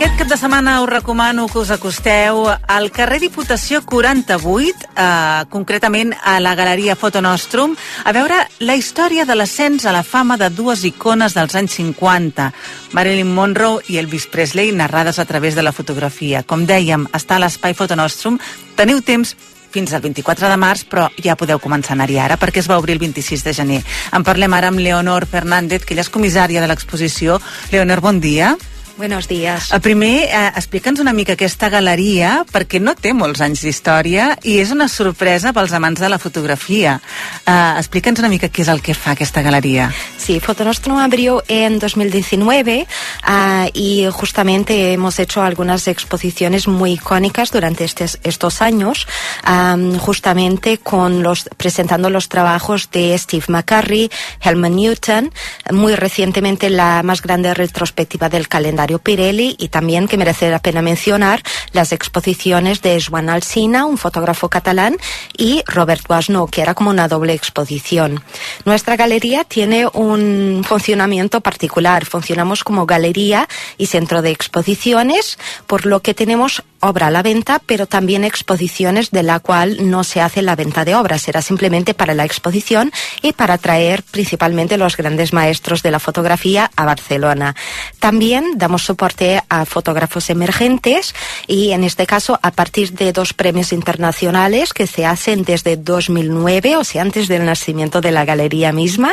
Aquest cap de setmana us recomano que us acosteu al carrer Diputació 48, eh, concretament a la Galeria Fotonostrum, a veure la història de l'ascens a la fama de dues icones dels anys 50, Marilyn Monroe i Elvis Presley, narrades a través de la fotografia. Com dèiem, està a l'espai Fotonostrum. Teniu temps fins al 24 de març, però ja podeu començar a anar-hi ara perquè es va obrir el 26 de gener. En parlem ara amb Leonor Fernández, que ella és comissària de l'exposició. Leonor, bon dia. Buenos días. Primer, eh, explica'ns una mica aquesta galeria, perquè no té molts anys d'història i és una sorpresa pels amants de la fotografia. Eh, explica'ns una mica què és el que fa aquesta galeria. Sí, Fotonostrum abrió en 2019 uh, y justamente hemos hecho algunas exposiciones muy icónicas durante estes, estos años, um, justamente con los presentando los trabajos de Steve McCurry, Helmut Newton, muy recientemente la más grande retrospectiva del calendario Pirelli y también que merece la pena mencionar las exposiciones de Joan Alsina, un fotógrafo catalán, y Robert Guasno, que era como una doble exposición. Nuestra galería tiene un funcionamiento particular. Funcionamos como galería y centro de exposiciones, por lo que tenemos obra a la venta, pero también exposiciones de la cual no se hace la venta de obras. Será simplemente para la exposición y para traer principalmente los grandes maestros de la fotografía a Barcelona. También damos soporte a fotógrafos emergentes y en este caso a partir de dos premios internacionales que se hacen desde 2009, o sea, antes del nacimiento de la galería misma.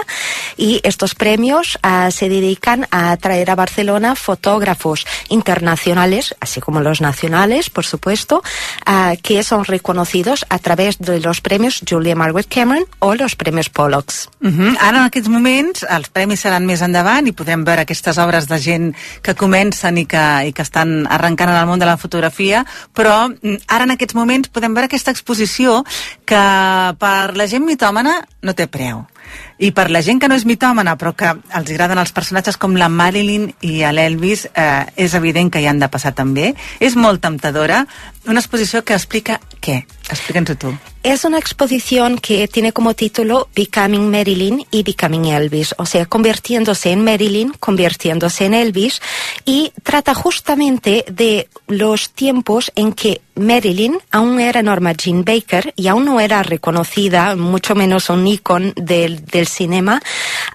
Y estos premios uh, se dedican a traer a Barcelona fotógrafos internacionales, así como los nacionales, originales, por supuesto, ah, que son reconocidos a través de los premios Julia Margaret Cameron o los premios Pollux. Uh -huh. Ara, en aquests moments, els premis seran més endavant i podrem veure aquestes obres de gent que comencen i que, i que estan arrencant en el món de la fotografia, però mm, ara, en aquests moments, podem veure aquesta exposició que per la gent mitòmana no té preu. I per la gent que no és mitòmana, però que els agraden els personatges com la Marilyn i l'Elvis, eh, és evident que hi han de passar també. És molt temptadora. Una exposició que explica Explica'ns-ho tu. Es una exposición que tiene como título Becoming Marilyn y Becoming Elvis, o sea, convirtiéndose en Marilyn, convirtiéndose en Elvis, y trata justamente de los tiempos en que Marilyn aún era Norma Jean Baker y aún no era reconocida, mucho menos un icon del, del cinema,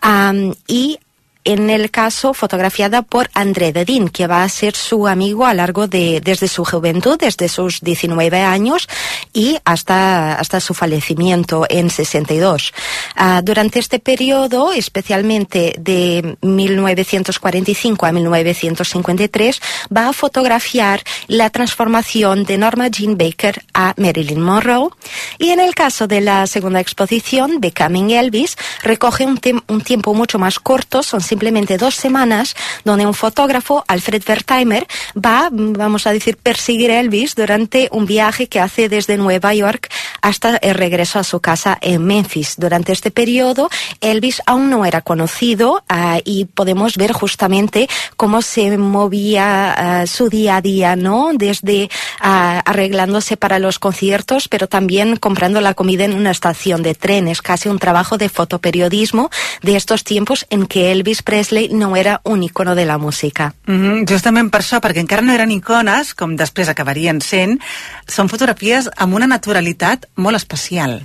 um, y en el caso fotografiada por André Dedin, que va a ser su amigo a largo de, desde su juventud, desde sus 19 años y hasta, hasta su fallecimiento en 62. Uh, durante este periodo, especialmente de 1945 a 1953, va a fotografiar la transformación de Norma Jean Baker a Marilyn Monroe. Y en el caso de la segunda exposición, Becoming Elvis, recoge un, un tiempo mucho más corto, son simplemente dos semanas, donde un fotógrafo, Alfred Wertheimer, va, vamos a decir, perseguir a Elvis durante un viaje que hace desde Nueva York hasta el regreso a su casa en Memphis. Durante este periodo, Elvis aún no era conocido uh, y podemos ver justamente cómo se movía uh, su día a día, ¿no? Desde uh, arreglándose para los conciertos, pero también comprando la comida en una estación de trenes, casi un trabajo de fotoperiodismo de estos tiempos en que Elvis Presley no era un icono de la música. Mm -hmm. Justament per això, perquè encara no eren icones, com després acabarien sent, són fotografies amb una naturalitat molt especial.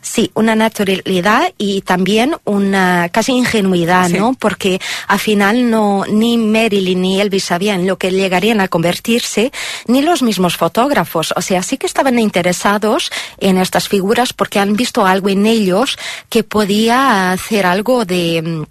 Sí, una naturalidad y también una casi ingenuidad, sí. ¿no? Porque al final no ni Marilyn ni Elvis sabían lo que llegarían a convertirse, ni los mismos fotógrafos. O sea, sí que estaban interesados en estas figuras porque han visto algo en ellos que podía hacer algo de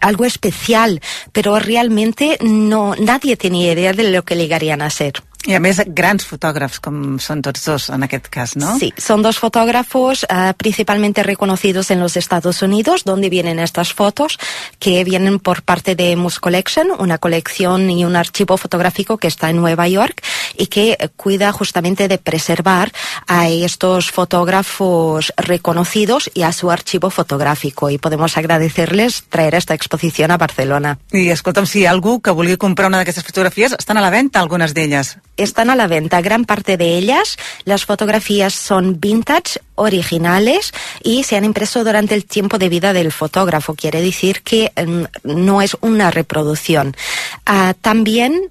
algo especial, pero realmente no nadie tenía idea de lo que llegarían a ser. I a més, grans fotògrafs, com són tots dos en aquest cas, ¿no? Sí, son dos fotógrafos uh, principalmente reconocidos en los Estados Unidos, donde vienen estas fotos, que vienen por parte de Mus Collection, una colección y un archivo fotográfico que está en Nueva York y que cuida justamente de preservar a estos fotógrafos reconocidos y a su archivo fotográfico. Y podemos agradecerles traer esta exposición a Barcelona. I escolta'm, si algú que vulgui comprar una d'aquestes fotografies, estan a la venda algunes d'elles están a la venta. Gran parte de ellas, las fotografías son vintage, originales y se han impreso durante el tiempo de vida del fotógrafo. Quiere decir que um, no es una reproducción. Uh, también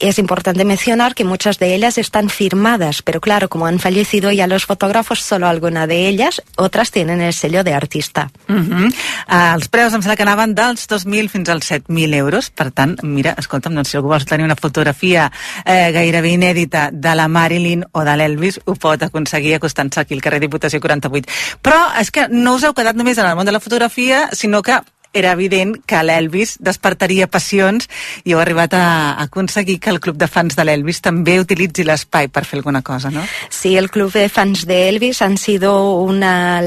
es importante mencionar que muchas de ellas están firmadas, pero claro, como han fallecido ya los fotógrafos, solo alguna de ellas, otras tienen el sello de artista. Uh -huh. uh, els preus em sembla que anaven dels 2.000 fins als 7.000 euros, per tant, mira, escolta'm, doncs si algú vol tenir una fotografia eh, gairebé inèdita de la Marilyn o de l'Elvis, ho pot aconseguir acostant-se aquí al carrer Diputació 48. Però és que no us heu quedat només en el món de la fotografia, sinó que era evident que l'Elvis despertaria passions i heu arribat a, aconseguir que el club de fans de l'Elvis també utilitzi l'espai per fer alguna cosa, ¿no? Sí, el club de fans de Elvis han sido una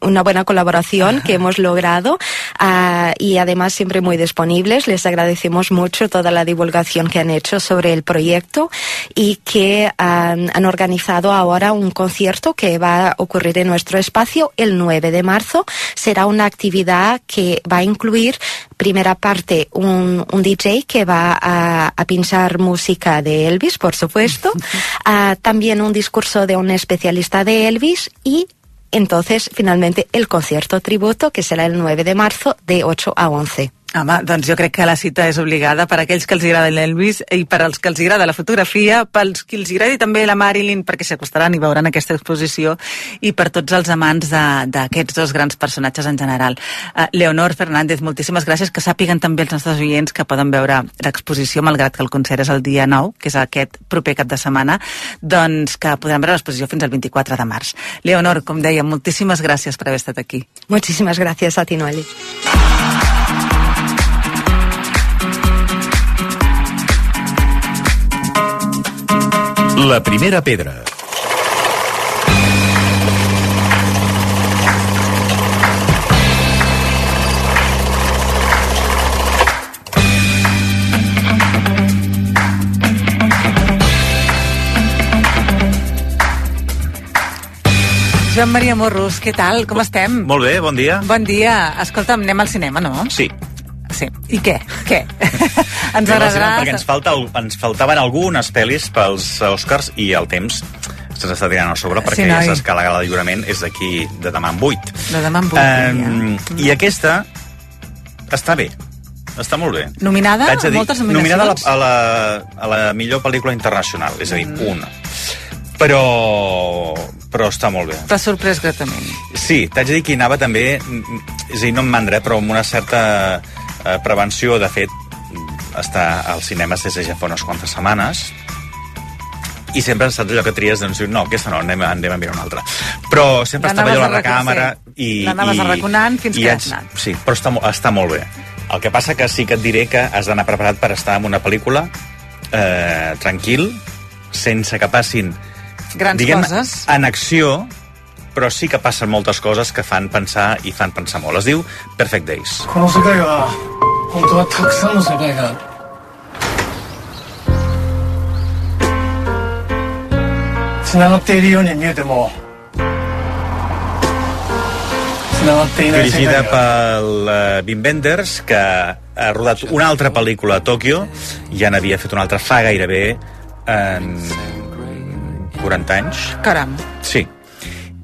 una buena colaboración que hemos logrado uh, y además siempre muy disponibles. Les agradecemos mucho toda la divulgación que han hecho sobre el proyecto y que han, han organizado ahora un concierto que va a ocurrir en nuestro espacio el 9 de marzo. Será una actividad que va a incluir primera parte un, un DJ que va a, a, pinchar música de Elvis, por supuesto, uh, también un discurso de un especialista de Elvis y entonces finalmente el concierto tributo que será el 9 de marzo de 8 a 11. Home, doncs jo crec que la cita és obligada per aquells que els agrada l'Elvis i per als que els agrada la fotografia, pels que els agradi també la Marilyn, perquè s'acostaran i veuran aquesta exposició, i per tots els amants d'aquests dos grans personatges en general. Uh, Leonor Fernández, moltíssimes gràcies, que sàpiguen també els nostres oients que poden veure l'exposició, malgrat que el concert és el dia 9, que és aquest proper cap de setmana, doncs que podran veure l'exposició fins al 24 de març. Leonor, com deia, moltíssimes gràcies per haver estat aquí. Muchísimas gracias a ti, Noeli. La primera pedra. Joan Maria Morros, què tal? Com estem? Molt bé, bon dia. Bon dia. Escolta'm, anem al cinema, no? Sí. Sí. I què? Què? ens agradarà... Perquè ens, falta, ens faltaven algunes pel·lis pels Oscars i el temps se'ns està tirant a sobre perquè Sí, ja saps que la gala de lliurament és d'aquí de demà en 8. De demà en vuit, Um, I aquesta està bé. Està molt bé. Nominada? Dir, Moltes nominada a la, nominacions? a, la, a la millor pel·lícula internacional, és a dir, Mm. una. Però, però està molt bé. T'ha sorprès gratament. Sí, t'haig de dir que anava també, és a dir, no em mandra, però amb una certa eh, prevenció, de fet, està als cinemes des de ja fa unes quantes setmanes, i sempre saps allò que tries, doncs no, aquesta no, anem, anem a mirar una altra. Però sempre estava allò a la L'anaves a recàmera reconèixer. i... L'anaves arraconant fins i que has anat. Sí, però està, està molt bé. El que passa que sí que et diré que has d'anar preparat per estar en una pel·lícula eh, tranquil, sense que passin Grans diguem, coses. en acció, però sí que passen moltes coses que fan pensar i fan pensar molt. Es diu Perfect Days. この世界は本当はたくさんの世界がある繋がっているように見えても繋がっていない世界 Dirigida が pel uh, Wim Wenders, que ha rodat una altra pel·lícula a Tòquio, ja n'havia fet una altra fa gairebé en 40 anys. Caram. Sí.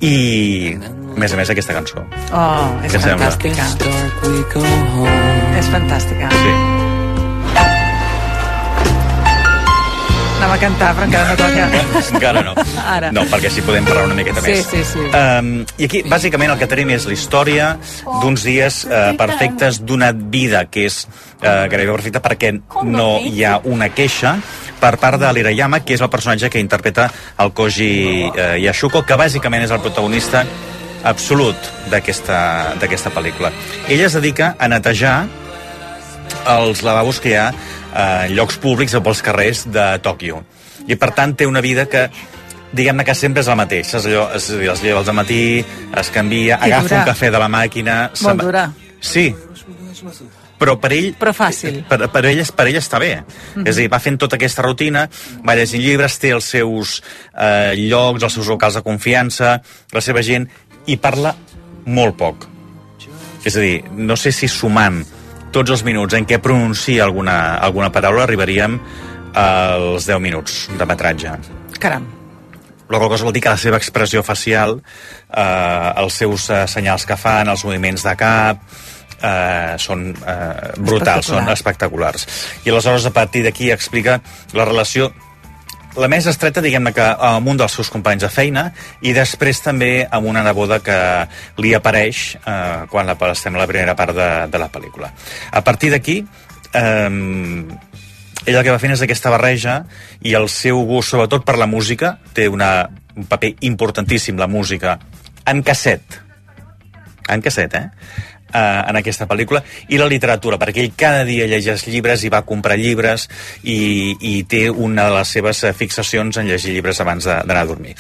I, a més a més, aquesta cançó. Oh, és Què sembla? fantàstica. És fantàstica. Sí. Anava a cantar, però encara no toca. Encara no. Ara. No, perquè així podem parlar una miqueta Sí, més. sí, sí. Um, I aquí, bàsicament, el que tenim és la història d'uns dies uh, perfectes d'una vida que és uh, gairebé perfecta perquè no hi ha una queixa per part de l'Irayama, que és el personatge que interpreta el Koji uh, Yashuko, que bàsicament és el protagonista absolut d'aquesta pel·lícula. Ella es dedica a netejar els lavabos que hi ha a llocs públics o pels carrers de Tòquio. I, per tant, té una vida que diguem-ne que sempre és la mateixa. És allò, dir, es lleva al matí, es canvia, I agafa dura. un cafè de la màquina... Molt dura. Sí, però per ell... Però fàcil. Per, per, ell, per ell està bé. Mhm. És a dir, va fent tota aquesta rutina, va llegint llibres, té els seus eh, llocs, els seus locals de confiança, la seva gent, i parla molt poc. És a dir, no sé si sumant tots els minuts en què pronuncia alguna, alguna paraula arribaríem als 10 minuts de metratge. Caram. La qual cosa vol dir que la seva expressió facial, eh, els seus eh, senyals que fan, els moviments de cap, eh, són eh, brutals, són espectaculars. I aleshores, a partir d'aquí, explica la relació la més estreta, diguem-ne, que amb un dels seus companys de feina i després també amb una neboda que li apareix eh, quan la, estem a la primera part de, de la pel·lícula. A partir d'aquí, eh, ella el que va fent és aquesta barreja i el seu gust, sobretot per la música, té una, un paper importantíssim, la música, en casset. En casset, eh? Eh, en aquesta pel·lícula, i la literatura, perquè ell cada dia llegeix llibres i va comprar llibres i, i té una de les seves eh, fixacions en llegir llibres abans d'anar a dormir.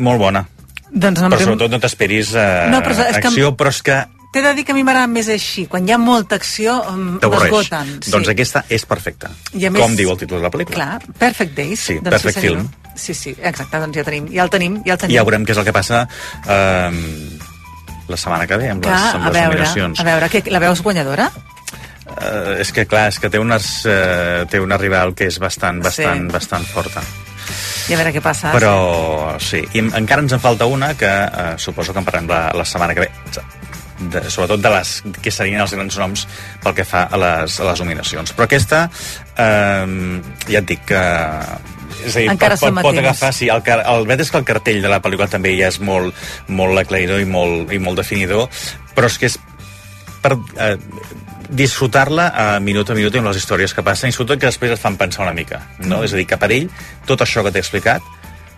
Molt bona. Doncs em Però sobretot no t'esperis eh, No, però és que- acció, però és que T'he de dir que a mi m'agrada més així. Quan hi ha molta acció, m'esgoten. Sí. Doncs aquesta és perfecta. I a més- Com diu el títol de la pel·lícula. Clar, Perfect Days. Sí, doncs Perfect senyor. Film. Sí, sí, exacte, doncs ja tenim, ja el tenim, ja el tenim. I ja veurem què és el que passa eh, la setmana que ve amb les, Clar, amb a les veure, nominacions. a veure, què, la veus guanyadora? Eh, és que clar, és que té, unes, eh, té una rival que és bastant, bastant, Sí. bastant forta. I a veure què passa. Però sí, i en- encara ens en falta una que eh, suposo que en parlem la, la setmana que ve. De, sobretot de les que serien els grans noms pel que fa a les, a les nominacions. Però aquesta, eh, ja et dic que... És a dir, Encara pot, pot, pot agafar... Sí, el, el veritat és que el cartell de la pel·lícula també ja és molt, molt aclaridor i molt, i molt definidor, però és que és per eh, disfrutar-la a minut a minut amb les històries que passen i sobretot que després et fan pensar una mica no? Mm. és a dir, que per ell tot això que t'he explicat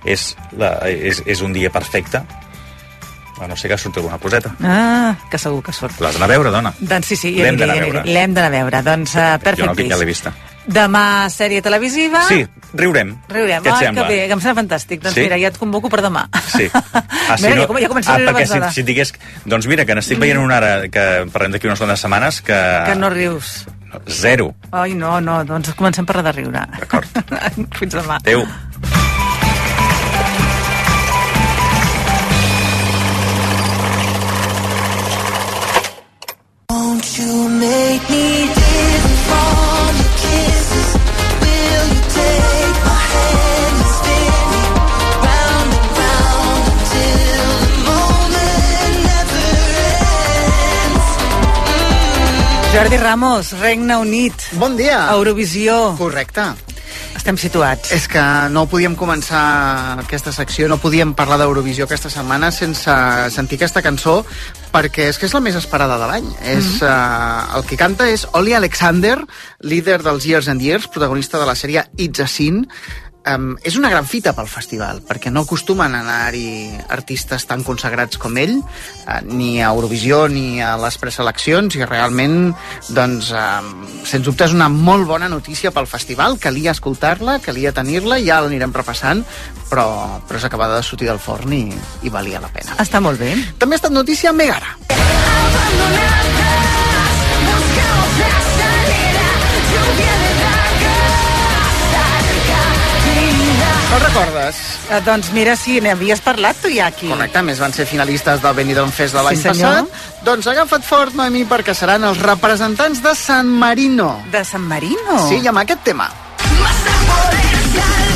és, la, és, és un dia perfecte a no sé que surti alguna coseta Ah, que segur que surt. l'has d'anar a veure, dona Doncs sí, sí, L'hem d'anar a veure. L'hem d'anar a veure. Doncs uh, jo no, que ja l'he vista Demà, sèrie televisiva. Sí, riurem. Riurem. Què et Ai, sembla? que bé, que em sembla fantàstic. Doncs Sí? mira, ja et convoco per demà. Sí. Ah, Mira, ja com- ja començo a riure perquè si, si et digués... Doncs mira, que n'estic veient una ara, que parlem d'aquí unes quantes setmanes, que... Que no rius. Zero. Ai, no, no, doncs comencem per la de riure. D'acord. Fins demà. Adéu. Ramos, Regne Unit. Bon dia. Eurovisió. Correcte. Estem situats. És que no podíem començar aquesta secció, no podíem parlar d'Eurovisió aquesta setmana sense sentir aquesta cançó, perquè és que és la més esperada de l'any. És, uh, el que canta és Oli Alexander, líder dels Years and Years, protagonista de la sèrie It's a Sin. Um, és una gran fita pel festival, perquè no acostumen a anar-hi artistes tan consagrats com ell, uh, ni a Eurovisió ni a les preseleccions, i realment, doncs, um, sens dubte és una molt bona notícia pel festival, calia escoltar-la, calia tenir-la, ja l'anirem repassant, però, però és acabada de sortir del forn i, i valia la pena. Està molt bé. També ha estat notícia Megara. No el recordes? Eh, doncs mira, sí, n'havies parlat tu ja aquí. Correcte, més van ser finalistes del Benidorm Fest de l'any Sí, senyor. passat. Doncs agafa't fort, Noemi, perquè seran els representants de San Marino. De San Marino? Sí, i amb aquest tema. És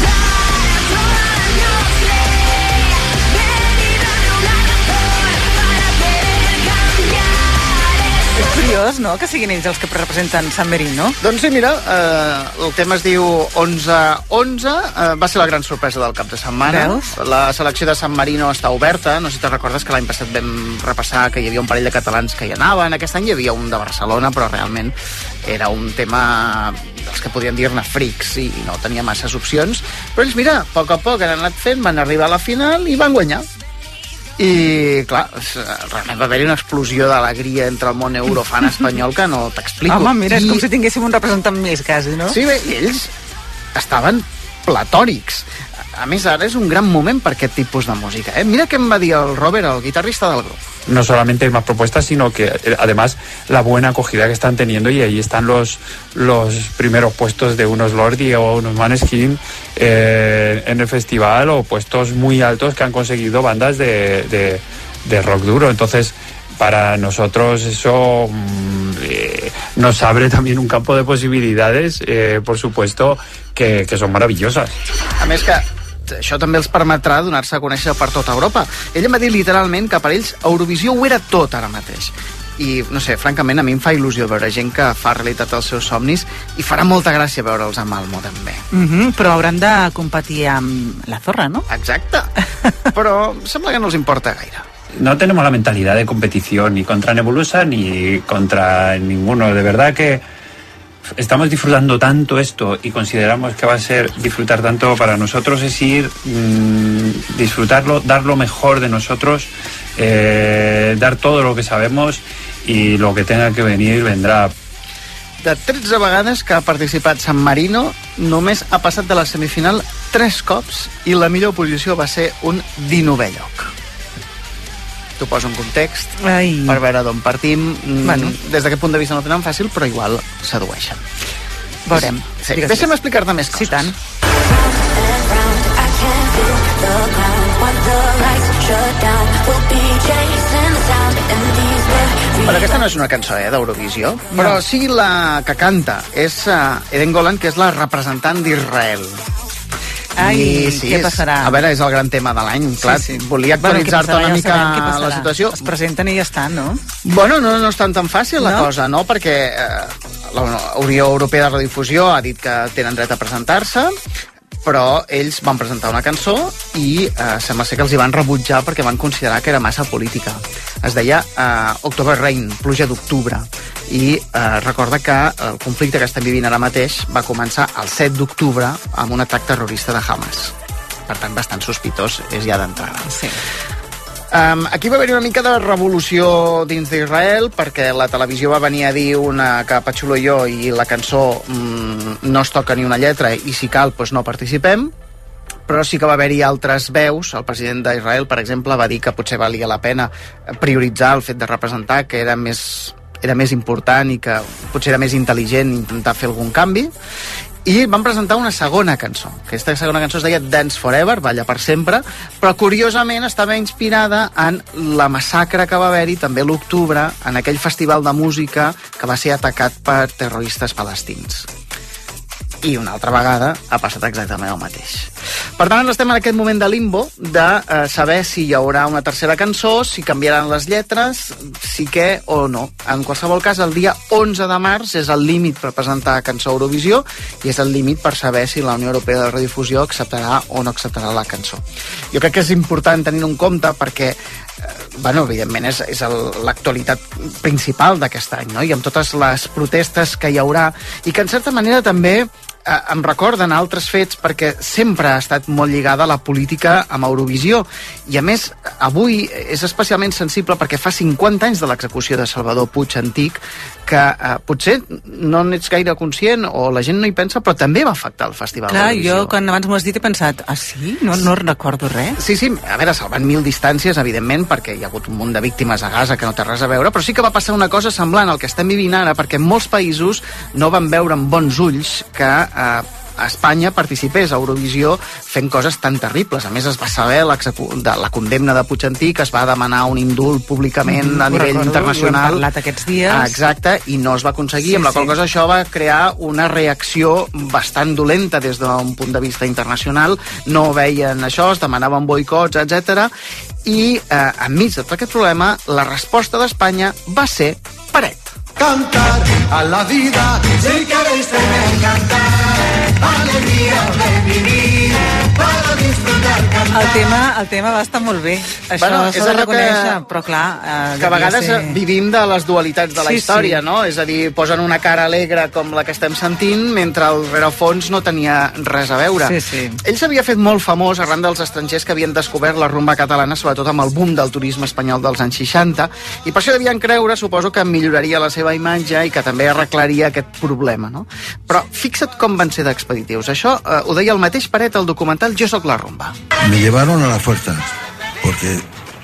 curiós, no?, que siguin ells els que representen San Marino. Doncs sí, mira, eh, el tema es diu 11-11, eh, va ser la gran sorpresa del cap de setmana. Veus? La selecció de San Marino està oberta, no sé si te'n recordes que l'any passat vam repassar que hi havia un parell de catalans que hi anaven, aquest any hi havia un de Barcelona, però realment era un tema dels que podien dir-ne frics i no tenia masses opcions, però ells, mira, a poc a poc han anat fent, van arribar a la final i van guanyar. I, clar, realment va haver-hi una explosió d'alegria entre el món eurofan espanyol que no t'explico. Home, mira, és I- com si tinguéssim un representant més, quasi, no? Sí, bé, i ells estaven platòrics. A més, ara és un gran moment per aquest tipus de música. Eh? Mira què em va dir el Robert, el guitarrista del grup. no solamente hay más propuestas, sino que eh, además la buena acogida que están teniendo y ahí están los, los primeros puestos de unos Lordi o unos Maneskin eh, en el festival o puestos muy altos que han conseguido bandas de, de- de rock duro. Entonces, para nosotros eso mm, eh, nos abre también un campo de posibilidades, eh, por supuesto, que, que son maravillosas. A més que això també els permetrà donar-se a conèixer per tota Europa. Ell em va dir literalment que per ells Eurovisió ho era tot ara mateix. I, no sé, francament, a mi em fa il·lusió veure gent que fa realitat els seus somnis i farà molta gràcia veure'ls a Malmo, també. Mhm, però hauran de competir amb la zorra, no? Exacte. Però sembla que no els importa gaire. no tenemos la mentalidad de competición ni contra Nebulosa ni contra ninguno. De verdad que estamos disfrutando tanto esto y consideramos que va a ser disfrutar tanto para nosotros es ir, mm, disfrutarlo, dar lo mejor de nosotros, eh, dar todo lo que sabemos y lo que tenga que venir vendrá. De 13 vegades que ha participat San Marino, només ha passat de la semifinal 3 cops i la millor posició va ser un 19è lloc. T'ho poso en context Ai. per veure d'on partim. Mm, Bueno. Des d'aquest punt de vista no tenen fàcil, però igual sedueixen. Veurem. Sí. Digues, Deixa'm explicar-te més coses. Sí, tant. Però aquesta no és una cançó eh, d'Eurovisió, però sí la que canta és uh, Eden Golan, que és la representant d'Israel. Ai, I, sí, què passarà? A veure, és el gran tema de l'any. Clar, Sí, sí. volia Bueno, actualitzar-te passarà? una Ja mica passarà. la situació. Es presenten i ja està, no? Bueno, no, no és tan tan fàcil la No? cosa, no? Perquè eh, la Unió Europea de Radiodifusió ha dit que tenen dret a presentar-se, però ells van presentar una cançó i eh, sembla ser que els hi van rebutjar perquè van considerar que era massa política. Es deia eh, October Rain, pluja d'octubre, i eh, recorda que el conflicte que estem vivint ara mateix va començar el 7 d'octubre amb un atac terrorista de Hamas. Per tant, bastant sospitós és ja d'entrada. Sí. Um, aquí va haver una mica de revolució dins d'Israel perquè la televisió va venir a dir una que Pachulo i jo i la cançó mm, no es toca ni una lletra i si cal doncs no participem però sí que va haver-hi altres veus. El president d'Israel, per exemple, va dir que potser valia la pena prioritzar el fet de representar, que era més, era més important i que potser era més intel·ligent intentar fer algun canvi. I van presentar una segona cançó. Aquesta segona cançó es deia Dance Forever, Balla per sempre, però curiosament estava inspirada en la massacre que va haver-hi també l'octubre en aquell festival de música que va ser atacat per terroristes palestins i una altra vegada ha passat exactament el mateix. Per tant, estem en aquest moment de limbo de eh, saber si hi haurà una tercera cançó, si canviaran les lletres, si què o no. En qualsevol cas, el dia 11 de març és el límit per presentar cançó Eurovisió i és el límit per saber si la Unió Europea de Radiodifusió acceptarà o no acceptarà la cançó. Jo crec que és important tenir en compte perquè eh, bueno, evidentment és, és l'actualitat principal d'aquest any, no? i amb totes les protestes que hi haurà, i que en certa manera també eh, em recorden altres fets perquè sempre ha estat molt lligada a la política amb Eurovisió i a més avui és especialment sensible perquè fa 50 anys de l'execució de Salvador Puig Antic que eh, potser no n'ets gaire conscient o la gent no hi pensa però també va afectar el Festival Clar, d'Eurovisió. jo quan abans m'ho has dit he pensat, ah sí? No, no recordo res. Sí, sí, a veure, salvant mil distàncies, evidentment, perquè hi ha hagut un munt de víctimes a Gaza que no té res a veure, però sí que va passar una cosa semblant al que estem vivint ara, perquè molts països no van veure amb bons ulls que eh, Espanya participés a Eurovisió fent coses tan terribles. A més, es va saber de la condemna de Puig Antic, es va demanar un indult públicament Mhm, a nivell recordo, internacional. ho hem parlat aquests dies. Ah, exacte, i no es va aconseguir, Sí, amb la qual sí. cosa això va crear una reacció bastant dolenta des d'un punt de vista internacional. No veien això, es demanaven boicots, etc. I eh, enmig de tot aquest problema, la resposta d'Espanya va ser paret. Cantar a la vida, si queréis tener cantar, alegría de vivir, para disfrutar cantar. El tema, el tema va estar molt bé. Això Bueno, és s'ha de reconèixer, que- però clar... Eh, que a vegades ser... vivim de les dualitats de la Sí, història, sí. no? És a dir, posen una cara alegre com la que estem sentint, mentre el rerefons no tenia res a veure. Sí, sí. Ell s'havia fet molt famós arran dels estrangers que havien descobert la rumba catalana, sobretot amb el boom del turisme espanyol dels anys 60, i per això devien creure, suposo, que milloraria la seva imatge i que també arreglaria aquest problema, no? Però fixa't com van ser d'expeditius. Això eh, ho deia el mateix Paret al documental Jo la rumba. Me llevaron a la fuerza, porque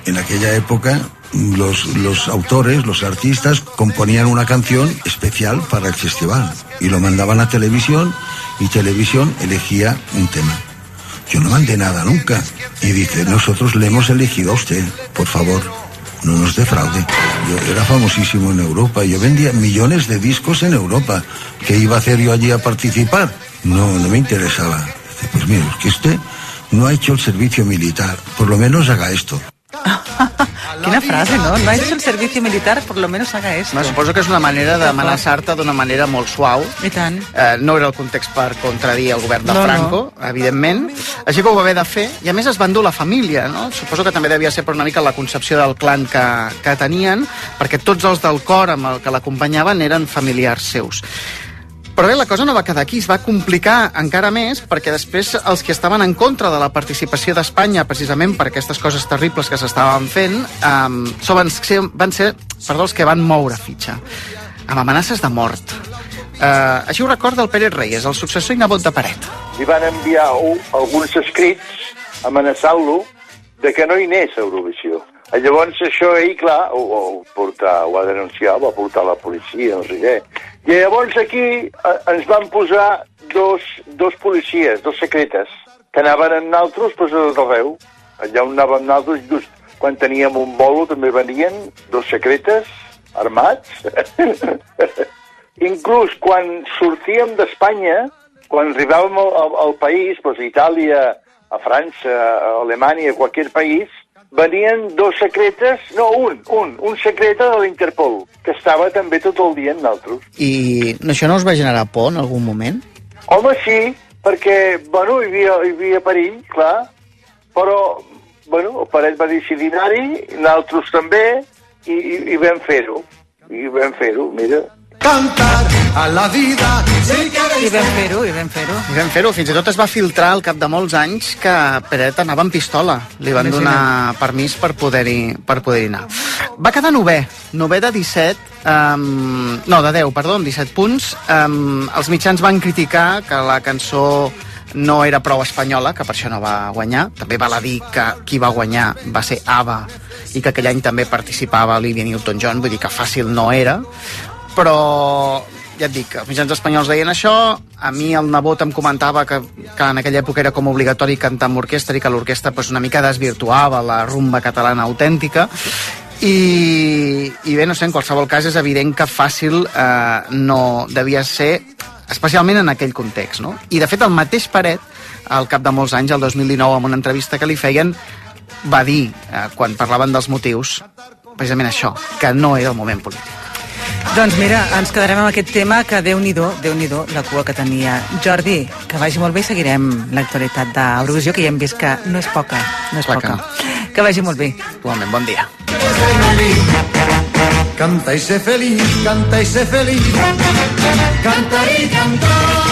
en aquella época los, los autores, los artistas, componían una canción especial para el festival y lo mandaban a televisión y televisión elegía un tema. Yo no mandé nada nunca. Y dice, nosotros le hemos elegido a usted, por favor, no nos defraude. Yo era famosísimo en Europa, yo vendía millones de discos en Europa. ¿Qué iba a hacer yo allí a participar? No, no me interesaba. Pues mire, es que usted no ha hecho el servicio militar, por lo menos haga esto. Quina frase, no? No ha hecho el servicio militar, por lo menos haga esto. No, suposo que és una manera d'amenaçar-te d'una manera molt suau. I tant. Eh, no era el context per contradir el govern de No, no. Franco, evidentment. Així que ho va haver de fer. I a més es va endur la família, no? Suposo que també devia ser per una mica la concepció del clan que, que tenien, perquè tots els del cor amb el que l'acompanyaven eren familiars seus. Però bé, la cosa no va quedar aquí, es va complicar encara més perquè després els que estaven en contra de la participació d'Espanya precisament per aquestes coses terribles que s'estaven fent um, van ser, van ser perdó, els que van moure fitxa amb amenaces de mort. Uh, així ho recorda el Pérez Reyes, el successor i nebot de Paret. li van enviar alguns escrits amenaçant-lo de que no hi anés a Eurovisió. I llavors això ell, clar, ho, ho, portar, ho va denunciar, ho va portar la policia, no sé què. I llavors aquí eh, ens van posar dos, dos policies, dos secretes, que anaven amb naltros pues, a tot. Allà on anàvem naltros, just quan teníem un bolo també venien dos secretes armats. Inclús quan sortíem d'Espanya, quan arribàvem al, al, al país, doncs a Itàlia, a França, a Alemanya, a qualsevol país, venien dos secretes, no, un, un, un secreta de l'Interpol, que estava també tot el dia amb nosaltres. I això no us va generar por en algun moment? Home, sí, perquè, bueno, hi havia, hi havia perill, clar, però, bueno, el parell va decidir anar-hi, nosaltres també, i, i, i vam fer-ho. I vam fer-ho, mira. cantar a la vida. I vam fer-ho, i vam fer-ho. I vam fer-ho, fins i tot es va filtrar al cap de molts anys que Peret anava amb pistola. Li van donar permís per poder-hi per poder anar. Va quedar novè, novè de 17, um, no, de 10, perdó, amb 17 punts. Um, els mitjans van criticar que la cançó no era prou espanyola, que per això no va guanyar. També val a dir que qui va guanyar va ser ABBA i que aquell any també participava Olivia Newton-John, vull dir que fàcil no era. Però ja et dic, els mitjans espanyols deien això, a mi el nebot em comentava que, que en aquella època era com obligatori cantar amb orquestra i que l'orquestra pues, una mica desvirtuava la rumba catalana autèntica i, i bé, no sé, en qualsevol cas és evident que fàcil eh, no devia ser especialment en aquell context, no? I de fet el mateix Paret, al cap de molts anys, el 2019, en una entrevista que li feien, va dir, eh, quan parlaven dels motius, precisament això, que no era el moment polític. Doncs mira, ens quedarem amb aquest tema que déu nhi déu la cua que tenia. Jordi, que vagi molt bé i seguirem l'actualitat d'Eurovisió, que ja hem vist que no és poca, no és Clar poca. Que vagi molt bé. Igualment, bon dia. Canta y sé feliz, canta y sé feliz. Cantar y cantar.